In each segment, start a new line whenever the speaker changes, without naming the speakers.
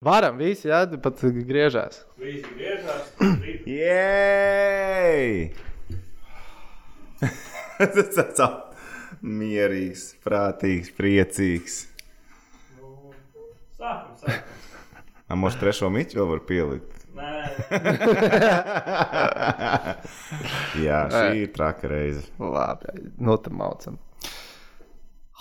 Varam, visi, jā, pat griežās.
Visi griežās.
Jēj! Tas tāds mierīgs, prātīgs, priecīgs.
Sākam, sākam.
Mums trešo miķu vēl var pielikt.
Nē,
Jā, šī ir traka reize.
Labi, nu tam maucam.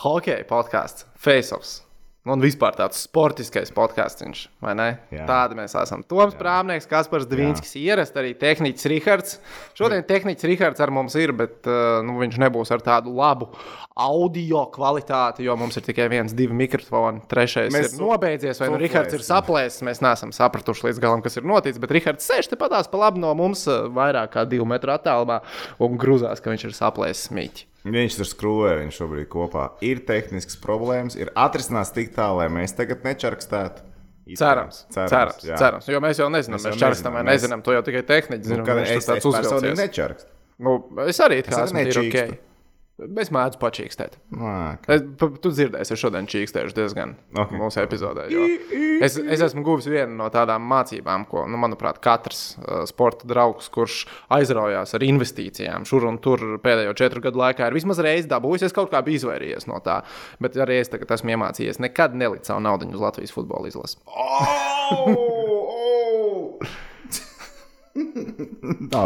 Hokeja podkāsts, Faceoffs. Un vispār tāds sportiskais podkāsts, vai ne?
Jā.
Tādi mēs esam. Toms Prāmnieks, Kaspars Dvīnskis, ierast arī tehniķis Rihards. Šodien tehniķis Rihards ar mums ir, bet uh, nu, viņš nebūs ar tādu labu audio kvalitāti, jo mums ir tikai viens, divi mikrofoni. Trešais
Mēs
ir nobeidzies, vai nu. Rihards ir saplēsis. Mēs neesam sapratuši līdz galam, kas ir noticis. Bet Rihards sēž te padās pa labi no mums, uh, vairāk kā divu metru attālumā, un grūzās, ka viņš ir saplēsis mīķi.
Viņš tur skrūvē, viņš šobrīd kopā. Ir tehnisks problēmas, ir atrisināts tik tālu, lai mēs tagad nečarkstētu.
Cerams, cerams, cerams,
jā.
cerams. Jo mēs jau nezinām,
Mēs
mēs
jau
čakstam vai
nezinām, mēs-.
To jau tikai tehniski
Nu,
zinām.
kad
viņš
es,
tāds uzvilcies.
nečarkstu.
Nu, es arī tā
arī
esmu. Es mēdzu pačīkstēt.
Nā,
Es, pa- tu dzirdēsi, es šodien čīkstēšu diezgan
Ok.
okay. mūsu epizodē. Es, es esmu guvis vienu no tādām mācībām, ko, nu, manuprāt, katrs uh, sporta draugs, kurš aizraujās ar investīcijām šur un tur pēdējo četru gadu laikā, ir vismaz reizi dabūjis. Es kaut kā biju izvairījies no tā, bet arī es tagad esmu iemācījies nekad nelikt savu naudu uz Latvijas futbola izlases.
Tā,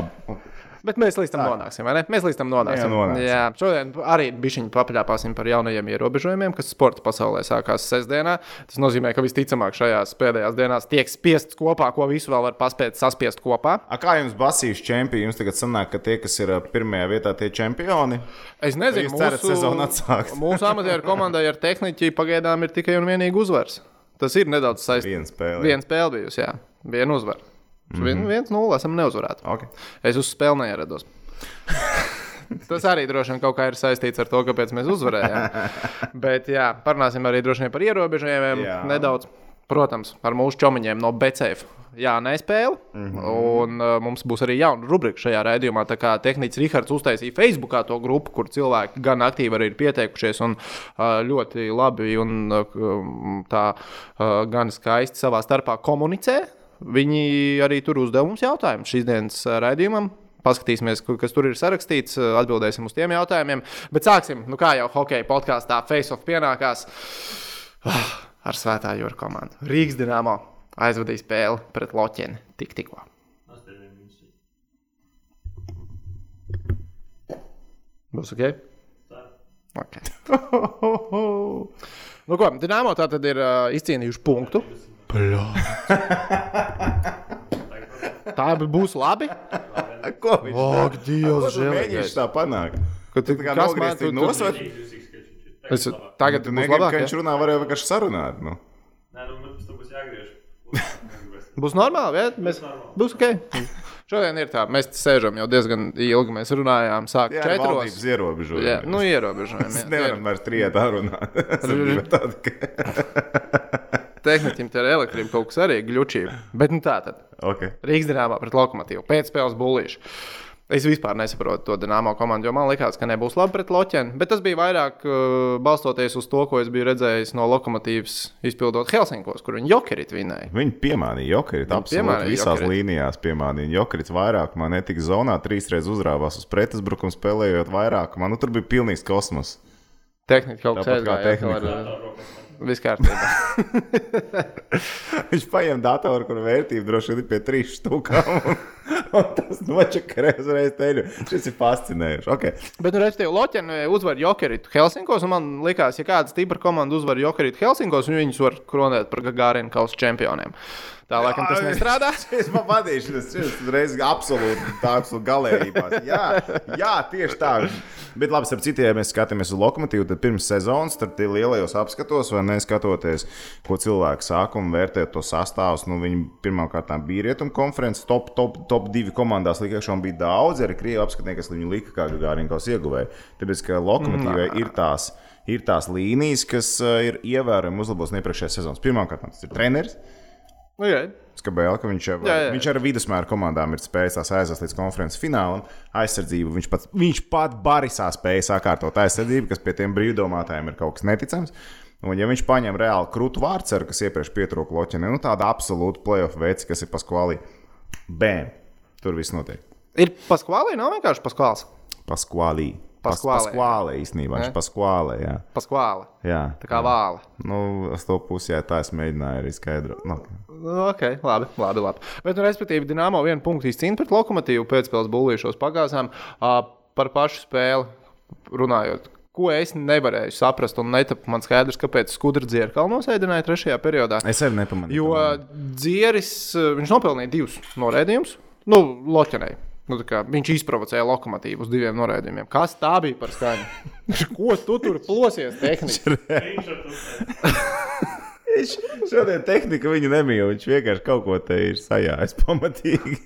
Bet mēs līdz tam nonāksim, vai ne? Mēs līdz tam nonāksim.
Jā, nonāksim.
Jā, šodien arī bišķiņi papļāpāsim par jaunajiem ierobežojumiem, kas sporta pasaulē sākās sestdienā. Tas nozīmē, ka visticamāk šajās pēdējās dienās tiek spiests kopā, ko visu vēl var paspēt saspiest kopā.
A, kā jums basīšu čempioni? Jums tagad sanāk, ka tie, kas ir pirmajā vietā, tie čempioni.
Es nezinu,
Jūs cerat sezonu atsākt?
mūsu amatieru komandai ar tehniķi pagaidām ir tikai un vienīgi uzvars. Tas ir nedaudz saistīts.
Viena spēle.
Viena spēle bijusi, jā. Viena uzvara. Mm -hmm. Viens nulle esam neuzvarēti.
Okay.
Es uz spēli neierados. Tas arī droši vien kaut kā ir saistīts ar to, kāpēc mēs uzvarējām. Bet, jā, parunāsim arī droši vien par ierobežojumiem
Jā.
nedaudz. Protams, ar mūsu čomiņiem no BCF. Jā, nespēle. Mm
Mhm.
-hmm. Un uh, mums būs arī jauna rubrika šajā raidījumā. Tā kā tehnicis Rihards uztaisīja Facebookā to grupu, kur cilvēki gan aktīvi arī ir pieteikušies un uh, ļoti labi un uh, tā uh, gan skaisti savā starpā komunicē. Viņi arī tur uzdeva mums jautājumus šīs dienas ā, raidījumam. Paskatīsimies, kas tur ir sarakstīts, ā, atbildēsim uz tiem jautājumiem. Bet sāksim, nu kā jau hokeja podkāstā Face-Off pienākās ah, ar Svētā jūra komandu. Rīgas dīnāmo aizvadīja spēli pret Loķeni tik tikko. Būs ok? okay. nu, ko, Dīnāmo tā tad ir uh, izcīnījuši punktu. Tā būs labi.
Ko viņš
Ak, Dievs,
mēģināsi tā panākt?
Kad
Tu tā kā nogriezti
tu- tu-
nosver?
Es, tagad
Tu
labāk.
ka viņš runā, varēja vienkārši sarunāt. Nu.
Nē, nu, mums tur būs jāgriež.
Būs normāli, ja? Mēs, būs ok. Šodien ir tā, mēs sēžam jau diezgan ilgi. Mēs runājām, sākām
Jā,
četros.
valdības ierobežojumi.
Jā, nu ierobežojumi.
Mēs
jā.
nevaram vairs trijotā runāt. Es gribu tādu, ka-
Tehniķim te ir elektrība kaut kas arī glučība. Bet nu tā tad.
Ok.
Rīgas dīnāmā pret lokomotīvu. Pēcspēles bullīšu. Es vispār nesaprotu to dīnāmo komandu, jo man liekas, ka nebūs labi pret loķeni. Bet tas bija vairāk uh, balstoties uz to, ko es biju redzējis no lokomotīvas izpildot Helsinkos, kur viņi jokerit vinēja.
Viņi piemānīja Jokerit. Absolūti
piemānīja
visās
Jokerit.
līnijās piemānīja. Jokerits vairākumā netika zonā, trīsreiz uzrāvās uz pretuzbrukumu, spēlējot vairākumā. Nu, tur bija pilnīgs kosmos.
Tehnika kaut
Tāpat kā
kāda
tehnika.
Viss kārtībā.
Viņš paņem datoru, kur vērtība droši vien ir pie trīs stūkām. Un, un tas nočakarē uzreiz teļu. Šis ir fascinējoši. Okay.
Bet, nu, respektīvi, Loķēna uzvar Jokeritu Helsinkos. un Man liekas, ja kāda stipra komanda uzvar Jokeritu Helsinkos, viņus var kronēt par Gagārinu kausa čempioniem. Tā laikam tas nestrādā.
Es man vadīšu, tas ir reizes absolūti tā, absolūti galējībā. Jā, jā, tieši tā. Bet, labi, ap citiem, ja mēs skatāmies uz lokomotīvu, tad pirms sezonas, tad tie lielajos apskatos, vai neskatoties, ko cilvēki saka un vērtē to sastāvus. Nu, viņi pirmkārt bija rietumu konferences, top, top, top divi komandās, likās, un bija daudz arī krievu apskatnieki, kas viņu lika kā Gārīnkaus ieguvēja. Tāpēc, ka lokomotīvai ir tās. Ir tās līnijas, kas uh, ir ievērojami uzlabotas no iepriekšējās sezonas. Pirmkārt, tas ir treneris,
Okay.
Skabēl, ka viņš, jau,
Jā, jā.
viņš ar vidusmēra komandām ir spējis tās aizvest līdz konferences finālam. Aizsardzību viņš pats, viņš pat Barisā spēja sakārtot aizsardzību, kas pie tiem brīvdomātājiem ir kaut kas neticams. Un, ja viņš paņem reāli krūtu vārdsargu, kas iepriekš pietrūka loķenē, nu tāda absolūta playoff veids, kas ir paskvalī, bēm, tur viss notiek.
Ir paskvālī, nav vienkārši paskvāls.
Paskvalī.
Paskvalē.
Paskvalē īstenībā, viņš
Ne?
paskvalē, jā.
Paskvāli.
jā.
Tā kā vāla.
Nu, uz to pusi, jā, tā es mēģināju arī skaidrot. Nu,
Nu, Ok, labi, labi. labi. Bet, nu, respektīvi, Dienāmo vienu punktu izcīnīja pret lokomotīvu pēcspēles bullīšos pagāzām uh, par pašu spēli runājot. Ko es nevarēju saprast, un netapu man skaidrs, kāpēc skudra dzirra kalnos ēdināja trešajā periodā.
es arī nepamanīju.
Jo dzieris, viņš nopelnīja divus noraidījumus, nu, loķenei. Nu, tā kā viņš izprovocēja lokomotīvu uz diviem noraidījumiem. Kas tā bija par skaņu? Ko tu tur plosies tehniski?
Viņš šodien tehnika viņu nemīl. Viņš vienkārši kaut ko te ir sajājis pamatīgi.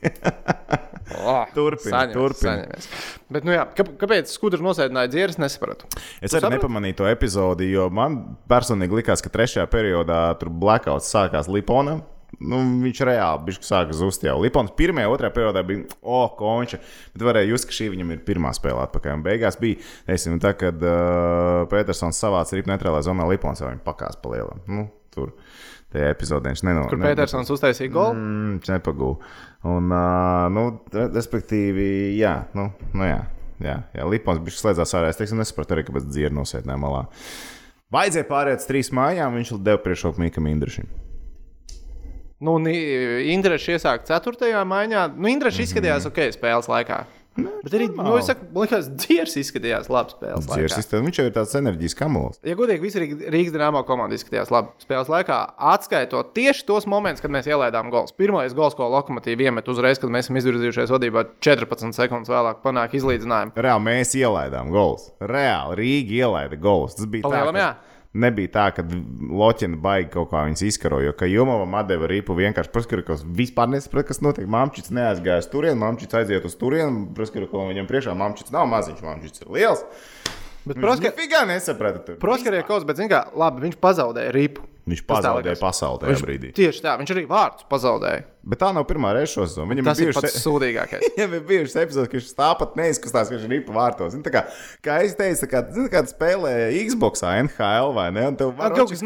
Oh,
Turpini,
saņemies,
turpini.
saņemies. Bet, nu, jā, kā- kāpēc skudra nosēdināja dzieris, nesapratu.
Es
Tu
arī
saprati?
nepamanīju to epizodi, jo man personīgi likās, ka trešajā periodā tur blackouts sākās Liponam. Nu, viņš reāli sāka zust jau. Lipons pirmajā, otrajā periodā bija, oh, konča. Bet varēja just, ka šī viņam ir pirmā spēle atpakaļ. Un beigās bija, teiksim, tā, kad uh, Petersons savāca ripu neitrālā zonā, Lipons jau viņu pakās palielam. Nu, tur. Tajā epizodē viņš nenonāca.
Kur Petersons uztaisīja golu?
Mm, viņš nepagūda. Un, uh, nu, re- respektīvi, jā, nu, nu jā, jā, jā Lipons bija slēdzās ārā. Es teiksim, nesapratu arī, kāpēc dzird nosēdināja malā. Vajadzēja pāriet uz trīs mājām, viņš deva priekšroku Mikam Indrišam.
Nu, Indrišs iesāka 4. maiņā. Nu, Indrišs izskatījās ok spēles laikā. Bet arī, nu, es saku, man liekas, dzieris izskatījās labi spēles
Dzirs,
laikā.
izteic- viņš jau ir tāds enerģijas kamols.
Ja godīgi, visi Rīg- Rīgas dīnāmā komanda izskatījās labi spēles laikā, atskaitot tieši tos momentus, kad mēs ielaidām gols. Pirmais gols, ko lokomotīva iemet uzreiz, kad mēs esam izvirzījušies vadībā 14 sekundes vēlāk, panāk izlīdzinājumu.
Reāli mēs ielaidām gols. Reāli Rīga ielaida gols. Tas bija tā,
Palielam,
ka
jā.
Nebija tā, ka Loķina baigi kaut kā viņas izkaroja. Jo, ka Jumavam atdeva ripu vienkārši Praskarikos vispār nesaprata, kas notiek. Mamčits neaizgāja uz turieni, Mamčits aiziet uz turieni, Praskarikos viņam priekšā Mamčits nav maziņš, Mamčits ir liels.
Bet
tikai nesaprata.
kas, bet, zināmā mērā, labi, viņš pazaudēja ripu.
Viņš pazaudēja pasauli tajā brīdī.
Tieši tā, viņš arī vārdus pazaudēja.
Bet tā nav pirmā reize šo sezonu. Viņam
Tas ir
bijušas-
pats sūdīgākais.
Viņam ir bijušas epizodes, ka viņš tāpat neizskatās, ka viņš ir ripa vārtos. Tā Kā, kā es teicu, kā, zini, kad spēlē Xbox, NHL vai ne? Un tev
Ah, kaut kas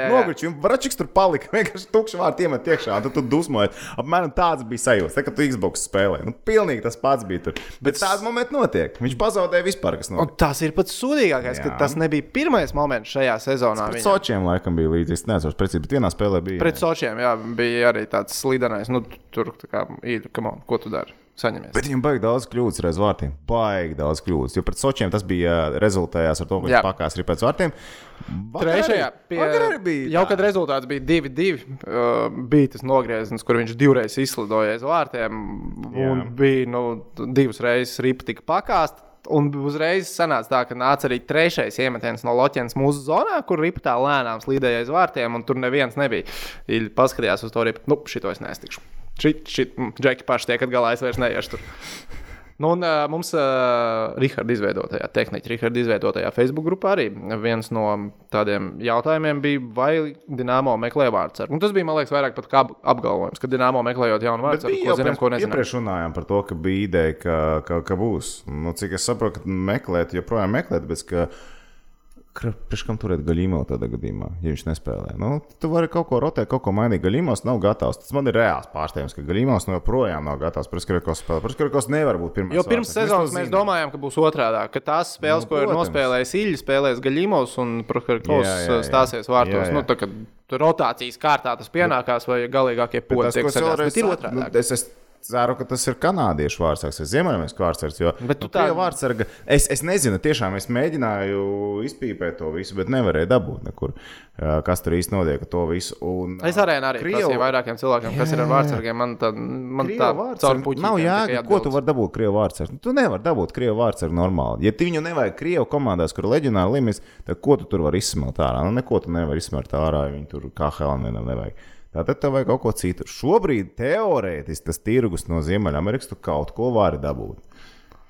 jā.
Nogļučīja, un Vračiks tur palika. Vienkārši tukšs vārds iemet iekšā, un tad tu dusmojies. Apmēram tāds bija sajūta, tā, kad tu Xbox spēlē. Nu, pilnīgi tas pats bija tur. Bet tāds moments notiek. Viņš pazaudēja vispār, kas
Un
notiek.
tas ir pats sūdīgākais, ka tas nebija pirmais moments šajā sezonā.
Sočiem laikam bija līdzīgs. Es nezinu, precīzi, bet vienā spēlē bija.
Pret Sočiem jā, bija arī tāds slidenais. Nu, tur kā īri, on, ko tu dari? Saņemies.
Bet viņam baigi daudz kļūdas reiz vārtiem. Baigi daudz kļūdas. Jo pret Sočiem tas bija uh, rezultējās ar to, ka viņš pakās arī pēc vārtiem. Vakar
Trešajā, pie,
bija.
jau kad rezultāts bija 2-2, uh, bija tas nogrieziens, kur viņš divreiz izslidoja aiz vārtiem. Un
Jā.
bija nu, divas reizes ripa tika pakāsta. Un uzreiz sanāca tā, ka nāca arī trešais iemetiens no Loķenes mūsu zonā, kur ripa tā lēnām slīdēja aiz vārtiem, un tur neviens nebija. Viņi paskatījās uz to ripu. Nu, šito es nestikšu. Šit, mm, džeki paši tiek galā, es vairs neiešu tur. Nu, un, uh, mums, uh, Rihards izveidotajā, tehniķa Rihards izveidotajā Facebook grupā arī viens no tādiem jautājumiem bija, vai Dienāmo meklē vārdsargu. Tas bija, man liekas, vairāk pat kā ap- apgalvojums, ka Dienāmo meklējot jaunu vārdsargu, ko zinām, ko nezinām.
Iepriekš runājām par to, ka bija ideja, ka, ka, ka būs. Nu, cik es saprotu, ka meklēt, joprojām meklēt, bet ka. Kam turēt gaļīmo tādā gadījumā, ja viņš nespēlē? Nu, tu vari kaut ko rotēt, kaut ko mainīt. Gaļīmos nav gatavs. Tas man ir reāls pārsteigums, ka gaļīmos nu joprojām nav gatavs. Praskarikos spēlē. Praskarikos nevar būt pirmais.
Jo pirms sezonas mēs
zinām.
domājām, ka būs otrādi. Ka tās spēles,
Nu,
nu, ko ir
protams.
nospēlējis Ilja, spēlēs Gaļimos un
jā.
stāsies vārtos.
Jā, jā.
Nu, tā, kad rotācijas kārtā tas pienākās, vai galīgākie
tas,
tiek Bet ir otrādi.
nu, Es, es ceru, ka tas ir kanādiešu vārdsargs, vai ziemeļamerikas vārdsargs. Jo,
Bet tu
nu,
tā-
tā vārdsarga, es, es nezinu, tiešām es mēģināju izpīpēt to visu, bet nevarēju dabūt nekur, kas tur īsti notiek ar to visu. Un,
Es arī, arī
Krievu-
prasīju vairākiem cilvēkiem, kas ir ar vārdsargiem. Man tā, man
Krievu
tā caur puķi.
Nav jēga, ko tu vari dabūt krievu vārdsargu. Tu nevari dabūt krievu vārdsargu normāli. Ja tu viņu nevajag krievu komandās, kur ir leģionāra līmenis, tad ko tu tur vari izsmelt ārā? Nu, neko tu nevari izsmelt ārā, ja viņi tur kā Helēnam nevajag. Tātad tev vajag kaut ko citu. Šobrīd teorētiski tas tirgus no Ziemeļamerikas tu kaut ko vari dabūt.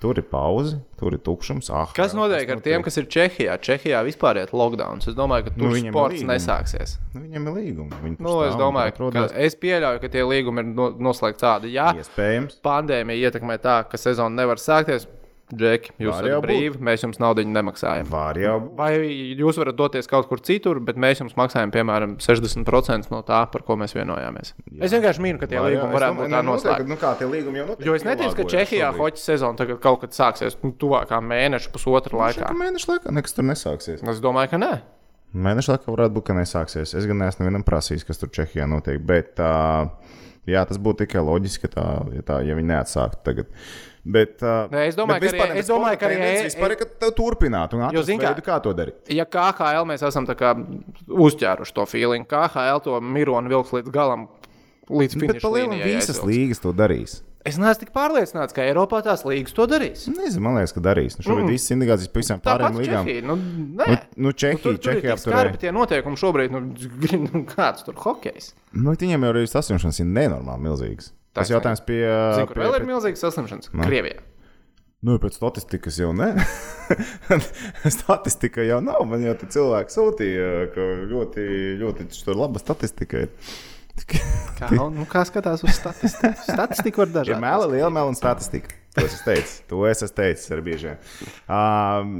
Tur ir pauze, tur ir tukšums. Ah,
Kas notiek ar tiem, kas ir Čehijā? Čehijā vispār ir lockdown. Es domāju, ka tur
Nu,
sports nesāksies.
Nu, viņam ir līgumi. Viņi
Nu, es domāju, ka es pieļauju, ka tie līgumi ir no, noslēgti tādi. Ja
Iespējams.
pandēmija ietekmē tā, ka sezona nevar sākties, Džeki, jūs esat brīvi, mēs jums naudu nemaksājam.
Var jau.
Vai jūs varat doties kaut kur citur, bet mēs jums maksājam, piemēram, 60% no tā, par ko mēs vienojāmies? Jā. Es vienkārši mīnu, ka tie
Var
līgumi varētu
domāju,
būt tā
nu,
noslēgti.
Nu, kā tie līgumi jau notiek?
Jo es neticu, ka Čehijā hoķa sezona tagad kaut kad sāksies nu, tuvākā mēneša, pusotra laikā.
Mēneša laikā nekas tur nesāksies.
Es domāju, ka nē.
Mēneša laikā varētu būt, ka nesāksies. Es gan neesmu nevienam prasījis, kas tur Čehijā notiek. Bet uh, jā, tas būtu tikai loģiski, ka tā, ja, tā, ja viņi neatsāktu tagad. Bet, uh,
Nē, es domāju,
bet
ka arī-
vispār
es
bet
domāju, ka arī-
tendence Vispār, ka tā turpinātu un atrast
zini kā-
veidu, kā to darīt.
Ja KHL mēs esam uzķēruši to feeling, KHL to mironu vilks līdz galam, līdz
Bet pa lielam
līnijai.
visas
aizvilks.
līgas to darīs.
Es neesmu tik pārliecināts, ka Eiropā tās līgas to darīs.
Nezinu, man liekas, ka darīs. Nu, šobrīd mm. visas indikācijas pa visām pārējām līgām.
Čehija. Nu, nē.
Nu, nu, Čehija,
tur, tur
Čehija
skarbi
apturēja.
tie noteikumi šobrīd. Nu, nu, kāds tur hokejs?
Nu, viņiem jau ir sasniegšanas ir nenormāli milzīgas. Tas jautājums pie.
Zinu, kur
pie,
vēl ir
pie
milzīgas saslimšanas? Krievijā.
nu, pēc statistikas jau ne. Statistika jau nav. Man jau te cilvēki sūtīja, ka ļoti, ļoti tur laba statistika ir.
Kā, nu, kā skatās uz statistiku? Statistika var
Ir
dažādi.
meli, liela meli un statistika. To es esmu teicis. To es esmu teicis ar biežiem. Um,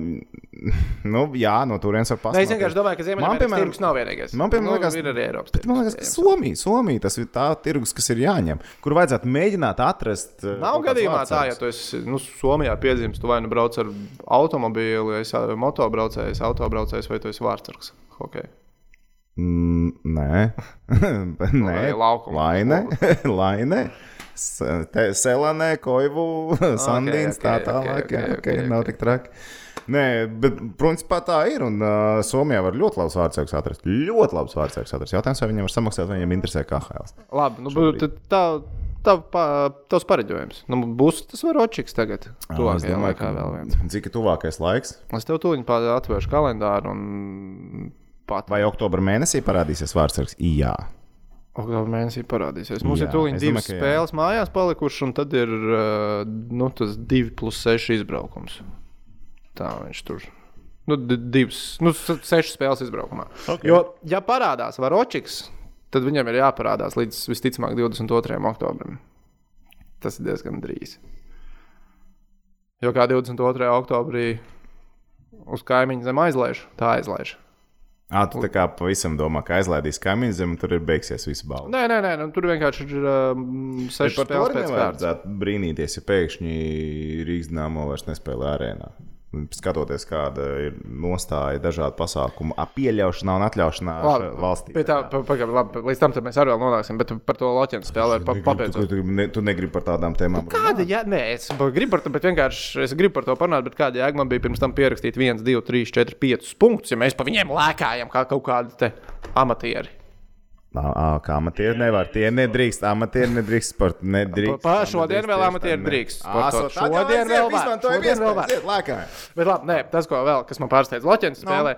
nu, jā, no turienes var
Nē, es vienkārši domāju, ka Ziemeļamerikas
piemēram,
tirgus nav vienīgais.
man, piemēram,
nu,
liekas-
ir arī Eiropas
Bet man liekas, ka. Somija, Somija tas ir tā tirgus, kas ir jāņem, kur vajadzētu mēģināt atrast. uh,
Nav gadījumā tā,
vārdsargs.
ja tu esi nu, Somijā piedzimts, tu vai nu brauc ar automobīlu, esi motobraucējs, autobraucējs vai tu esi vārdsargs. Okay.
Mm, nē, nē,
Vai laukuma.
laine, laine. Selanē, Koivu, Sandīns, tā
ok,
tālāk.
ok,
jā,
ok,
ok,
ok,
Nav tik traki. Nē, bet principā tā ir. Un uh, Somijā var ļoti labs vārdsargs atrast. Ļoti labs vārdsargs atrast. Jautājums, vai viņam var samaksāt, vai viņam interesē KHL.
Labi, nu, bet tā, tā, tā, tavs pareģojums. Nu, būs tas varočiks tagad. Tuvākajā
domāju,
laikā vēl viens.
Cik ir tuvākais laiks?
Es tev tūlīt atvēršu kalendāru un pat.
Vai oktobra mēnesī parādīsies vārdsargs? Jā.
Oktobra mēnesī parādīsies. Mums
Jā,
ir tūlīt divas
domāju, ka jā.
spēles mājās palikušas, un tad ir uh, nu, tas 2 plus 6 izbraukums. Tā viņš tur. Nu, di- divas, nu, se- sešas spēles izbraukumā.
Ok.
Jo, ja parādās Varočiks, tad viņam ir jāparādās līdz visticamāk 22. oktobrim. Tas ir diezgan drīz. Jo kā 22. oktobrī uz kaimiņu zem aizlaiž, tā aizlaiž.
À, tu tā kā pavisam domā, ka aizlaidīs kaimiņu zemi, tur ir beigsies viss balva.
Nē, nē, nē nu, tur vienkārši ir um,
arī
pēc kārtas.
nevajadzētu brīnīties, ja pēkšņi Rīgas dīnāmo vairs nespēlē arēnā. Skatoties, kāda ir nostāja dažādu pasākumu pieļaušanā un atļaušanā
Labi,
valstī.
Tā, pa, pa, labi, līdz tam mēs arī vēl nonāksim, bet par to loķenu spēli ir
Tu,
papildināt.
tu, ne, tu negribi par tādām tēmām
Kāda jēga? Nē, es gribu par to, bet vienkārši es gribu par to parunāt, bet kāda jēga man bija pirms tam pierakstīt 1, 2, 3, 4, 5 punktus, ja mēs pa viņiem lēkājam kā kaut kādi amatieri.
Kā amatieri nevar. Tie nedrīkst. Amatieri nedrīkst sporta. Nedrīkst.
Pa- pa- šodien
nedrīkst
vēl amatieri
tā, ne.
drīkst
Ā,
sportot.
so tādā
Šodien vēl
iet lēkājam.
Bet labi, nē, tas, ko vēl, kas man pārsteidz Loķenes spēlē,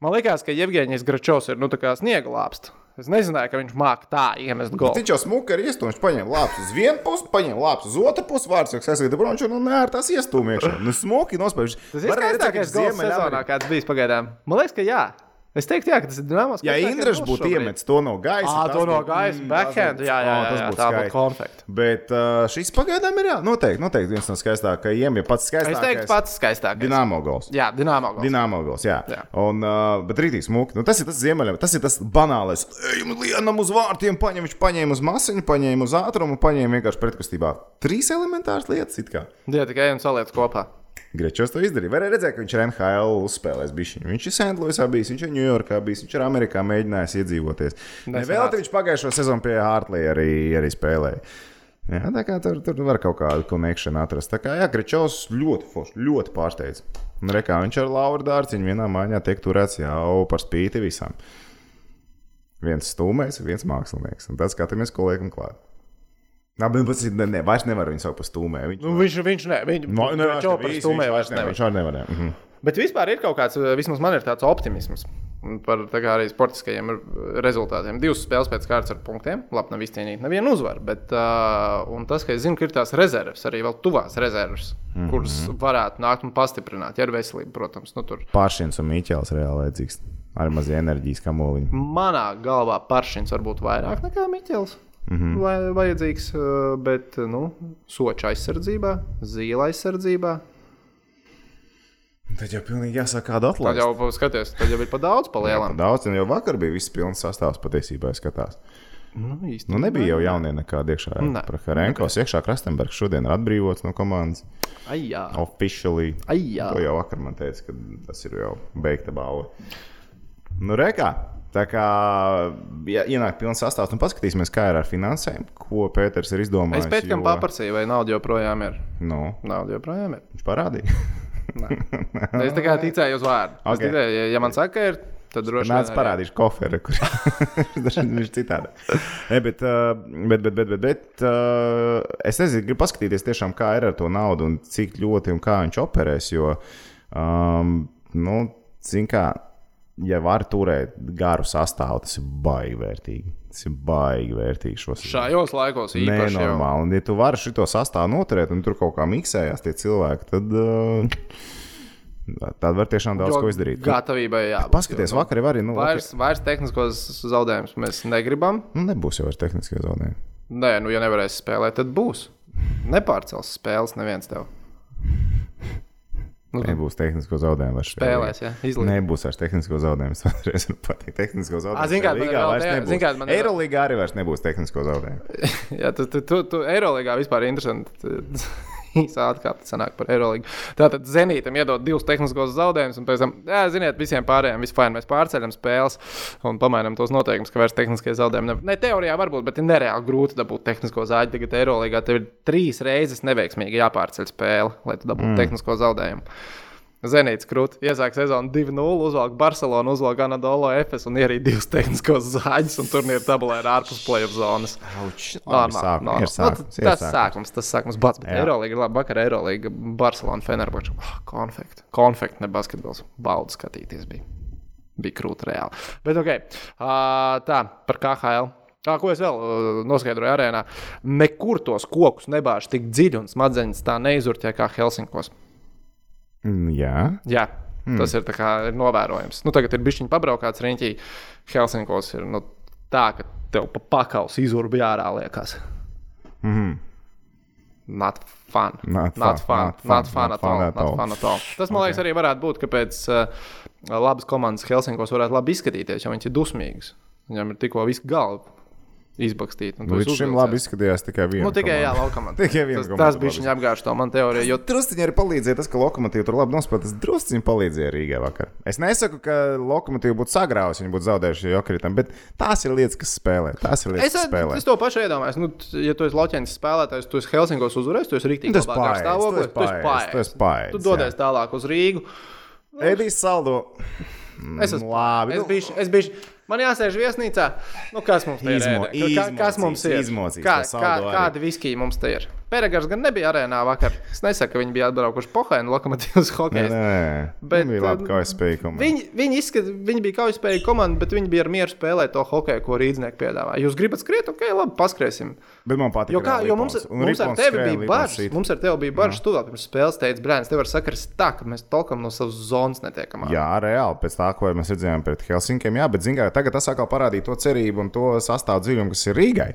man liekas, ka Jevģīnijas Gračovs ir nu, sniega lāpsts. Es nezināju, ka viņš māca tā iemest golu.
Viņš jau smuka ar iestūmu. Viņš paņēma lāpus uz vienu pusi, paņēma lāpus uz otru pusi. Vārds jau aizsūta bronču un nē, ar tās iestūmiešanu. Nu, smuki nospējuši.
Tas ir skaistākais gols sezonā, kāds bijis pagaidām. Man liekas, ka jā. Es teiktu, jā, ka tas ir dīnāms.
Ja Indrišs būtu iemetis to no gaisa, tas
to no gaisa,
mm,
backhand. Jā, jā, jā, jā, tā būtu konfekta.
Bet uh, šis pagaidām ir jā, noteikti, noteikti viens no skaistākajiem, ja pats skaistākais.
Es teiktu, pats skaistākais.
Dināmo gols.
Jā, dināmā gols.
Dināmo gols, jā.
Jā.
Un, uh, bet rītīgi smuki. Nu, tas ir tas ziemeļam, tas ir tas banālais. Ejam lienam uz vārtiem, paņem, viņš paņēma uz masiņu, paņēma uz ātrumu, paņēma vienkārši pretkustībā. Trīs elementāras lietas it kā.
Jā, tikai viens saliec kopā.
Grečos to izdarīja. Vai redzēja, ka viņš ir NHL uzspēlējis bišķiņu. Viņš ir Sandloisā bijis, viņš ir Ņujorkā bijis, viņš ir Amerikā mēģinājis iedzīvoties. Vēl viņš pagājušo sezonu pie Hartley arī, arī spēlēja. Jā, tā kā tur, tur var kaut kādu konekšanu atrast. Tā kā jā, Grečovs ļoti forši, ļoti pārsteidz. Un rekā viņš ar Lauru Dārciņu vienā mājā tiek turēts jau par spīti visam. Viens stūmējs, viens mākslinieks. Un tad skatāmies, ko liekam klāt. Nā, bet pats ir- ne, ne, vairs nevar viņu saukt par stūmēju. Viņš,
Nu, viņš, viņš ne, viņš,
No, ne,
viņš jau par
viņš
vairs
ne,
nevar.
Viņš arī nevarēja. Mhm.
Bet vispār ir kaut kāds, vismaz man ir tāds optimisms par tā arī sportiskajiem rezultātiem. Divas spēles pēc kārtas ar punktiem. Labi, nav izcīnīta neviena uzvara. Bet uh, un tas, ka es zinu, ka ir tās rezerves, arī vēl tuvās rezerves, mm -hmm. kuras varētu nākt un pastiprināt, ja ir veselība, protams. Nu, tur.
Pāršiens un Mīķels reāli vajadzīgs. Ar mazu enerģijas kamoliņu.
Manā galvā paršins var būt vairāk nekā Miķels. Mm -hmm. Vai vajadzīgs, uh, bet nu, soča aizsardzībā, zīla aizsardzībā.
Tad jau pilnīgi jāsāk kādu
Tad
atlaist.
jau skaties, tad jau ir pa daudz, pa
Jā,
lielam.
Daudz, un jau vakar bija viss pilns sastāvs patiesībā, es skatās.
Nu, īsti.
Nu, nebija jau jaunie nekādi iekšā.
Nē.
Praharenkovs iekšā Krastenbergs šodien ir atbrīvots no komandas.
Ai, jā.
Officially.
Ai, jā.
To jau vakar man teica, ka tas ir jau beigta balva. Nu, rekā. Tā kā ja, ienāk pilns sastāvs, un paskatīsimies, kā ir ar finansēm, ko Pēters ir izdomājis.
Es pēc tam
jo-
paprasīju, vai nauda joprojām ir.
Nu,
Nauda joprojām ir.
viņš parādīja.
Es tikai ticēju uz vārdu. Okay. Ticēju, ja, ja man saka, ir, tad droši
Nāc,
arī-
parādīšu koferi, kur viņš ir citādi. Bet, uh, bet, bet, bet, bet, bet uh, es nezinu, gribu paskatīties tiešām, kā ir ar to naudu un cik ļoti un kā viņš operēs. Jo, um, nu, zin kā, ja var turēt garu sastāvu, tas ir baigi vērtīgi. Tas ir baigi vērtīgi šos
Šajos laikos jau.
Nenormāli. Un, ja tu vari šo sastāvu noturēt, un tur kaut kā miksējās tie cilvēki, tad, uh, tad var tiešām daudz
Jo
ko izdarīt.
Gatavībai jābūt.
Paskaties,
jo, nu,
vakar jau arī. Nu,
Vairs, vairs tehniskos zaudējumus mēs negribam.
Nu, nebūs jau vairs tehniskie zaudējumi.
Nē, nu, ja nevarēs spēlēt, tad būs. Nepārcels spēles neviens tev. Nu,
Nebūs tehnisko zaudējumu.
Spēlēs, jā, izlīdz.
Nebūs vairs tehnisko zaudējumu. Es reiz varu pateikt, tehnisko zaudējumu.
zini, kāda man ir
Eirolīgā arī vairs nebūs tehnisko zaudējumu.
Jā, tu, tu, tu, tu Eirolandā vispār ir interesanti. Īsā atkāpe sanāk par Eirolandu. Tātad Zenītam iedod divus tehniskos zaudējumus, un pēc tam, jā, ziniet, visiem pārējiem fajn. Mēs pārceļam spēles un pamainām tos noteikumus, ka vairs tehniskie zaudējumi. Ne, ne teorijā varbūt, bet ir nereāli grūti dabūt tehnisko zāģi. Tagad Eirolandā tev ir trīs reizes neveiksmīgi jāpārceļ spēle, lai tu dabūtu mm. tehnisko zaudējumu. Zenīts krūti iesāk sezonu 2-0, uzvalk Barcelonu, uzvalk Anadolu FS un ierīd divus tehniskos zāģus, un turnīra tabulē ir ārpus play-off zonas.
Labi, sākums, ir sākums, ir
Tas
sākums.
tas sākums bats. Bet ir labi. Vakar Eirolandā Barcelona Fenerbahča. Oh, konfekti. Konfekti, ne basketbols. Baudu skatīties bija. Bija krūti reāli. Bet ok. Uh, tā, par KHL. Tā, ko es vēl uh, noskaidroju arēnā? Nekur tos kokus nebāž tik dziļi un smadzenes tā neizurķē kā Helsinkos.
Mm, Jā,
Jā, mm. tas ir, kā, ir novērojams. Nu, tagad ir bijis viņa pabraukāts riņķī. Helsinkos ir nu, tā, ka tev pa pakaus izurbi ārā liekas.
Mhm.
Not fun.
Not
Not
fun,
fun.
not
Not
fun,
fun
not
at all.
fun at
Not
all.
fun at all. Tas, man liekas, arī varētu būt, ka pēc uh, labas komandas Helsinkos varētu labi izskatīties, jo viņš ir dusmīgs. Viņam ir tikko viss galva tu
nu, līdz šim labi izskatījās tikai viena.
Nu, tikai jā, laukamā.
Tikai viena
tas, tas bija viņa apgājuši to man teoriju. Jo
Drusciņi arī palīdzēja tas, ka lokomotīva tur labi nospēlēja. Tas drusciņi palīdzēja Rīgai vakar. Es nesaku, ka lokomotīva būtu sagrāvusi, viņa būtu zaudējuši jokritam, bet tās ir lietas, kas spēlē. Tās ir lietas,
Es,
kas spēlē.
es to pašu iedomājos. Nu, ja tu esi loķenis spēlētājs, tu esi Helsinkos uzvarējis, tu esi rīktīgi
Tu esi
labā
paēdis,
garstāvoklī,
tu esi paēdis, tu
Tu dodies tālāk uz Rīgu.
Edijs Saldo.
Es esmu
Labi,
Es
nu-
biju, es biju, man jāsēž viesnīcā. Nu, kas mums te ir?
Izmo-?
Ka- ka- kas mums ir?
izmocīs
Kā, kā, kādi viskiji mums te ir? Pēregars gan nebija arēnā vakar. Es nesaku, ka viņi bija atbraukuši Pohainu lokomotīvas hokeja.
nē,
Bet,
bet bija labi, es spēju komandēt.
Viņi, viņi, izskat, viņi bija kaujaspējīga komanda, bet viņi bija ar mieru spēlēt to hokeju, ko rīznieki piedāvā. Jūs gribat skriet, ok, labi, paskriesim.
Bet man patīk.
Jo mums, mums ar tevi bija bažas. Mums ar tevi bija bažas. Tu vēl pirms spēles teici, Brāns, tev var sakars tā, ka mēs tolkam no savas zonas netiekam. ārā."
Jā, reāli pēc tā, ko mēs redzējām pret Helsinkiem. Jā, bet mērā tagad tas atkal parādīja to cerību un to sastāvu dziļumu, kas ir Rīgai.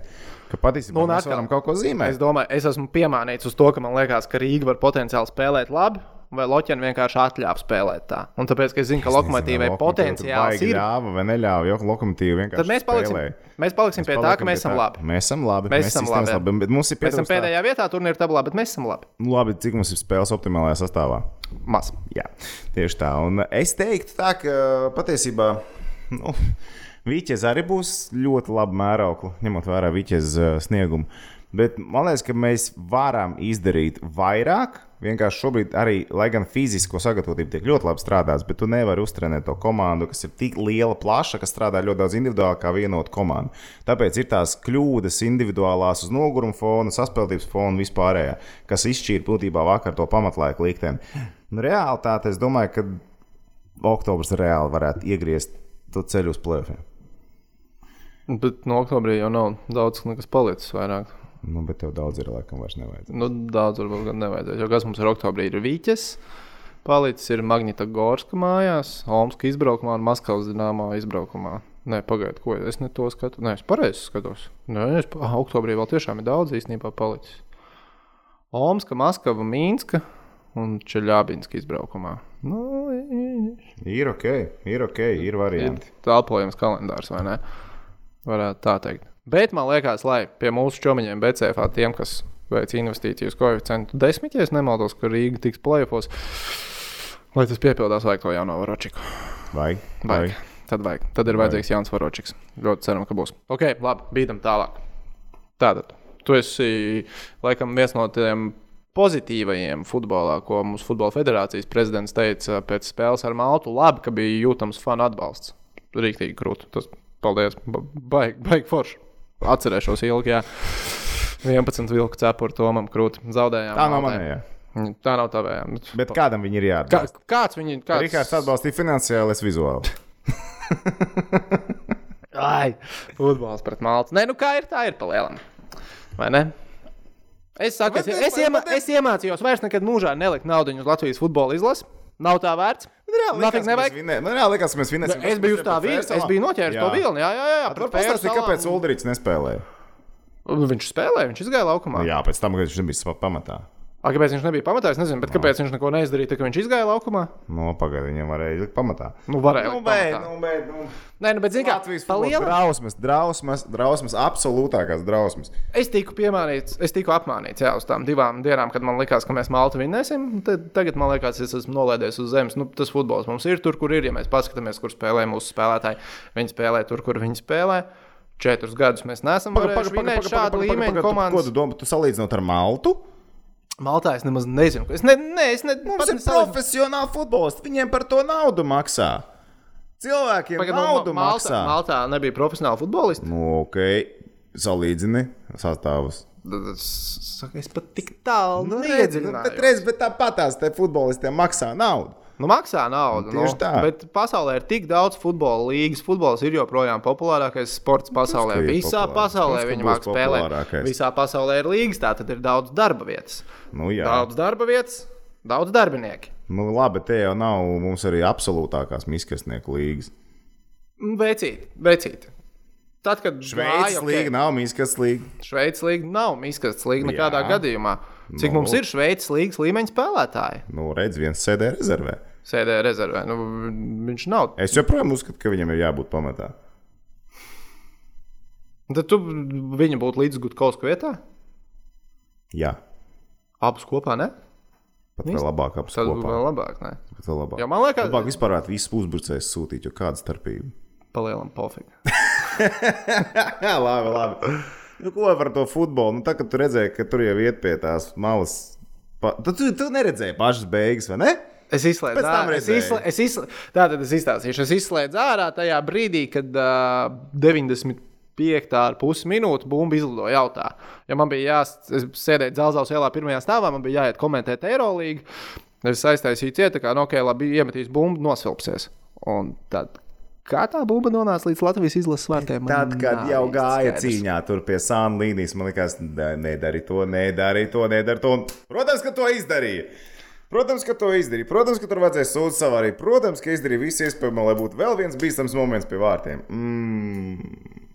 Ka patiesībā
Nu,
mēs
atkal,
varam kaut ko zīmēt.
Es domāju, es esmu piemānīts uz to, ka man liekas, ka Rīga var potenciāli spēlēt labi. Vai Loķēna vienkārši atļāva spēlēt tā? Un tāpēc, ka es zinu, ka lokomotīvai potenciāls ir.
Ļāva vai neļāva, jo lokomotīva vienkārši.
Tad mēs paliksim,
spēlēja.
mēs paliksim pie tā,
Paliekam
ka
pie
mēs esam
tā.
labi.
Mēs esam labi.
Mēs esam
sistēmas
labi, jā.
Bet mums ir
Mēs esam
pietrūkst tā-
pēdējā vietā turnīra tabulā, bet mēs esam labi.
Nu, labi, cik mums ir spēles optimālajā sastāvā?
Maz.
Jā, tieši tā. Un es teiktu, tā, ka patiesībā nu, Vīķis arī būs ļoti labi mēraukli, ņemot vērā Vīķis sniegumu. Bet man liekas, ka mēs varam izdarīt vairāk. Vienkārši šobrīd arī, lai gan fizisko sagatavotību tiek ļoti labi strādāts, bet tu nevari uztrenēt to komandu, kas ir tik liela, plaša, kas strādā ļoti daudz individuāli kā vienota komanda. Tāpēc ir tās kļūdas individuālās uz noguruma fona, saspēlētības fona vispārējā, kas izšķīra būtībā vakar to pamatlaika likteni. Nu, Realtāte, es domāju, ka oktobris reāli varētu iegriezt to ceļu uz plēsoņiem.
Bet no oktobrī jau nav daudz kas palicis vairāk.
Nu, bet tev daudz ir, laikam, vairs nevajadzētu.
Nu, daudz varbūt gan nevajadzēs. Jo kas mums ir oktobrī? Ir Vīķis, palicis ir Magnita Gorska mājās, Omska izbraukumā un Maskavas dināmā izbraukumā. Nē, pagaidiet, ko es ne to skatu. Nē, es pareizi skatos. Nē, es, ah, oktobrī vēl tiešām ir daudz īstenībā palicis. Omska, Maskava, Mīnska, un Čeļābinska izbraukumā. Nu,
Ir ok, ir ok, ir
ir
varianti.
telpojams kalendārs, vai ne? Varētu tā teikt. Bet man liekas, lai pie mūsu čomiņiem BCF, tiem, kas veic investīcijas koeficientu desmit, ja es nemaldos, ka Rīga tiks plēfos, lai tas piepildās, vajag to jauno varočiku.
Vai?
Vajag. Tad vajag. Tad ir vajadzīgs jauns varočiks. Ļoti ceram, ka būs. Ok, labi, bīdam tālāk. Tātad, tu esi laikam viens no tiem pozitīvajiem futbolā, ko mūsu futbola federācijas prezidents teica pēc spēles ar Maltu. Labi, ka bija jūtams fanu atbalsts. Rīktīgi krūti. Tas, paldies. Ba- Baigi, baigi forši. Atcerēšos ilgi, jā. 11 vilku cepuru Tomam krūti. Zaudējām.
Tā nav manējā.
Tā nav tavējā.
Bet kādam viņi ir
Kā,
jāatbalsta?
kāds viņi kāds...
Rikārds atbalstīja finansiāli, es vizuāli.
Ai, futbols pret Maltu. Nē, nu kā ir, tā ir palielam. Vai ne? Es, saku, es, es, iemā,
es
iemācījos vairs nekad mūžā nelikt naudu uz Latvijas futbola izlasi. Nav tā vērts. Nafik nevajag.
Man reāli liekas, ka mēs
Nu,
vinēsim.
Es biju uz tā vilna, es biju noķēris to vilni. Jā, jā, jā. Fēru
pastāstīja, kāpēc Ulrichs nespēlēja.
Viņš spēlēja, viņš izgāja laukumā.
Jā, pēc tam, kad viņš savā pamatā.
A, kāpēc viņš nebija pamatā? Es nezinu, bet kāpēc viņš neko neizdarīja, tā, ka viņš izgāja laukumā?
No, pagaidi, viņam varēja likt pamatā.
Nu, varēja.
Nu, bet, nu, bet, nu.
Nē, nu, bet zini, kā
Latvijas
pa
futbola
lielam-
drausmas, drausmas, drausmas, absolūtākās drausmas.
Es tiku piemānīts, es tiku apmānīts jā, uz tām divām dienām, kad man likās, ka mēs Maltu vinnēsim. Tad, tagad man liekas, es esmu nolaidies uz zemes. Nu, tas futbols mums ir tur, kur ir. Ja mēs paskatāmies, kur spēlē mūsu spēlētāji, viņi spēlē tur, kur viņi spēlē. Četrus gadus mēs neesam vinēt šādu līmeņu
Ko
komandu.
tu domā? Tu salīdzinot ar Maltu?
Maltā es nemaz nezinu. Es ne, ne, es ne,
Mums ir
nesalīdzinu.
profesionāli futbolisti. Viņiem par to naudu maksā. Cilvēkiem
Pagaid,
naudu
Maltā,
maksā.
Maltā nebija profesionāli futbolisti.
Nu, ok, salīdzini sastāvus.
Tad Es, pat tik tālu
Nu,
nu,
redz, nu, bet,
neiedziļinājos.
bet tāpat tās futbolistiem maksā naudu.
Nu, maksā naudu.
Nu, tieši
nu,
tā.
Bet pasaulē ir tik daudz futbola līnijas. Futbols ir joprojām populārākais sports pasaulē.
ka ir
Visā
populārs.
pasaulē viņi mākslinieki spēlēt. Visā pasaulē ir līgas, tā tad ir daudz darba vietas.
Nu, jā.
Daudz darba vietas, daudz darbinieku.
Nu, labi, te jau nav mums arī absolūtākās miskastnieku līgas.
Mm, Vecīt, vecīt. Tad, kad
Šveices
gāja, ok,
līga nav miskastas līga.
Šveices līga nav miskastas līga nekādā
Jā.
gadījumā. Cik
Nu.
mums ir Šveices līgas līmeņa spēlētāji?
Nu, redz, viens sēdē rezervē.
Sēdē rezervē. Nu, viņš nav.
Es joprojām uzskatu, ka viņam ir jābūt pamatā.
Tad tu viņa būtu līdz Gutkovska vietā?
Jā,
Abus kopā, ne?
pat vēl labāk
Tad
apskatīt.
būtu vēl labāk. Ne?
Pat vēl labāk.
Jo man liekas,
Labāk vispār varētu visus uzbrucējus sūtīt, jo kāda starpība?
palielam pofīgi.
Labi, labi. Nu, ko par to futbolu? Nu, tā, kad tu redzēji, ka tur jau iet pie tās malas, pa... tu, tu, tu neredzēji pašas beigas, vai ne?
Es izslēdzu ārā. Es izslēdzu, es izslēdzu, tātad es izstāstīšu. Es izslēdzu ārā tajā brīdī, kad uh, 95 ar pusi minūtes bumba izlidoja jautā. Ja man bija jāsēdēt Zelzāles ielā pirmajā stāvā, man bija jāiet komentēt Eirolīgu. Es aiztaisīju cietu, kā no ok, labi, iemetīs bumbu, nosvilpsies. Un tad, kā tā bumba nonāca līdz Latvijas izlases vārtiem?
Tad, kad jau gāja
skaidrs.
cīņā tur pie sāna līnijas, man liekas, "Da- nedari to, nedari to, nedari to. Un, Protams, ka to izdarīja. Protams, ka to izdarīja. Protams, ka tur vajadzēja sūdzēt savā arī. Protams, ka izdarīja visu iespējamo, lai būtu vēl viens bīstams moments pie vārtiem. Mm.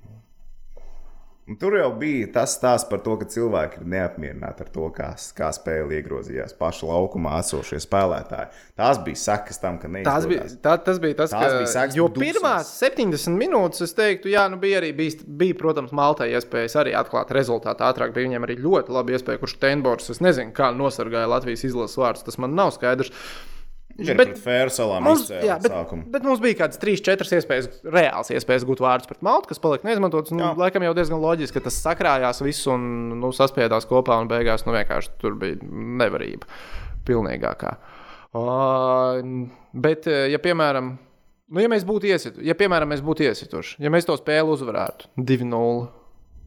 Un tur jau bija tas stāsts par to, ka cilvēki ir neapmierināti ar to, kā, kā spēle iegrozījās pašu laukumā esošie spēlētāji. Tās bija sekas tam, ka
Tas
neizdodas.
bija, tā, tas bija tas,
Tās
ka,
bija sekas
jo pirmās 70 minūtes, es teiktu, jā, nu bija arī, bija, bija protams, Maltai iespējas arī atklāt rezultātu ātrāk. Bija viņam arī ļoti labi iespēja, kurš Tenbors, es nezinu, kā nosargāja Latvijas izlases vārdus, tas man nav skaidrs.
Viņš
Bet-
pret Fēru salām
Mums, jā, bet,
sākumu.
bet mums bija kādas 3-4 iespējas, reāls iespējas gūt vārdus pret Maltu, kas palika neizmantotas. Nu,
Jā.
laikam jau diezgan loģiski, ka tas sakrājās viss un nu, saspiedās kopā, un beigās nu, vienkārši tur bija nevarība pilnīgākā. Uh, bet, eh, ja piemēram, nu, ja mēs būtu iesitu, ja, piemēram, mēs būtu iesituši, ja mēs to spēli uzvarētu 2-0.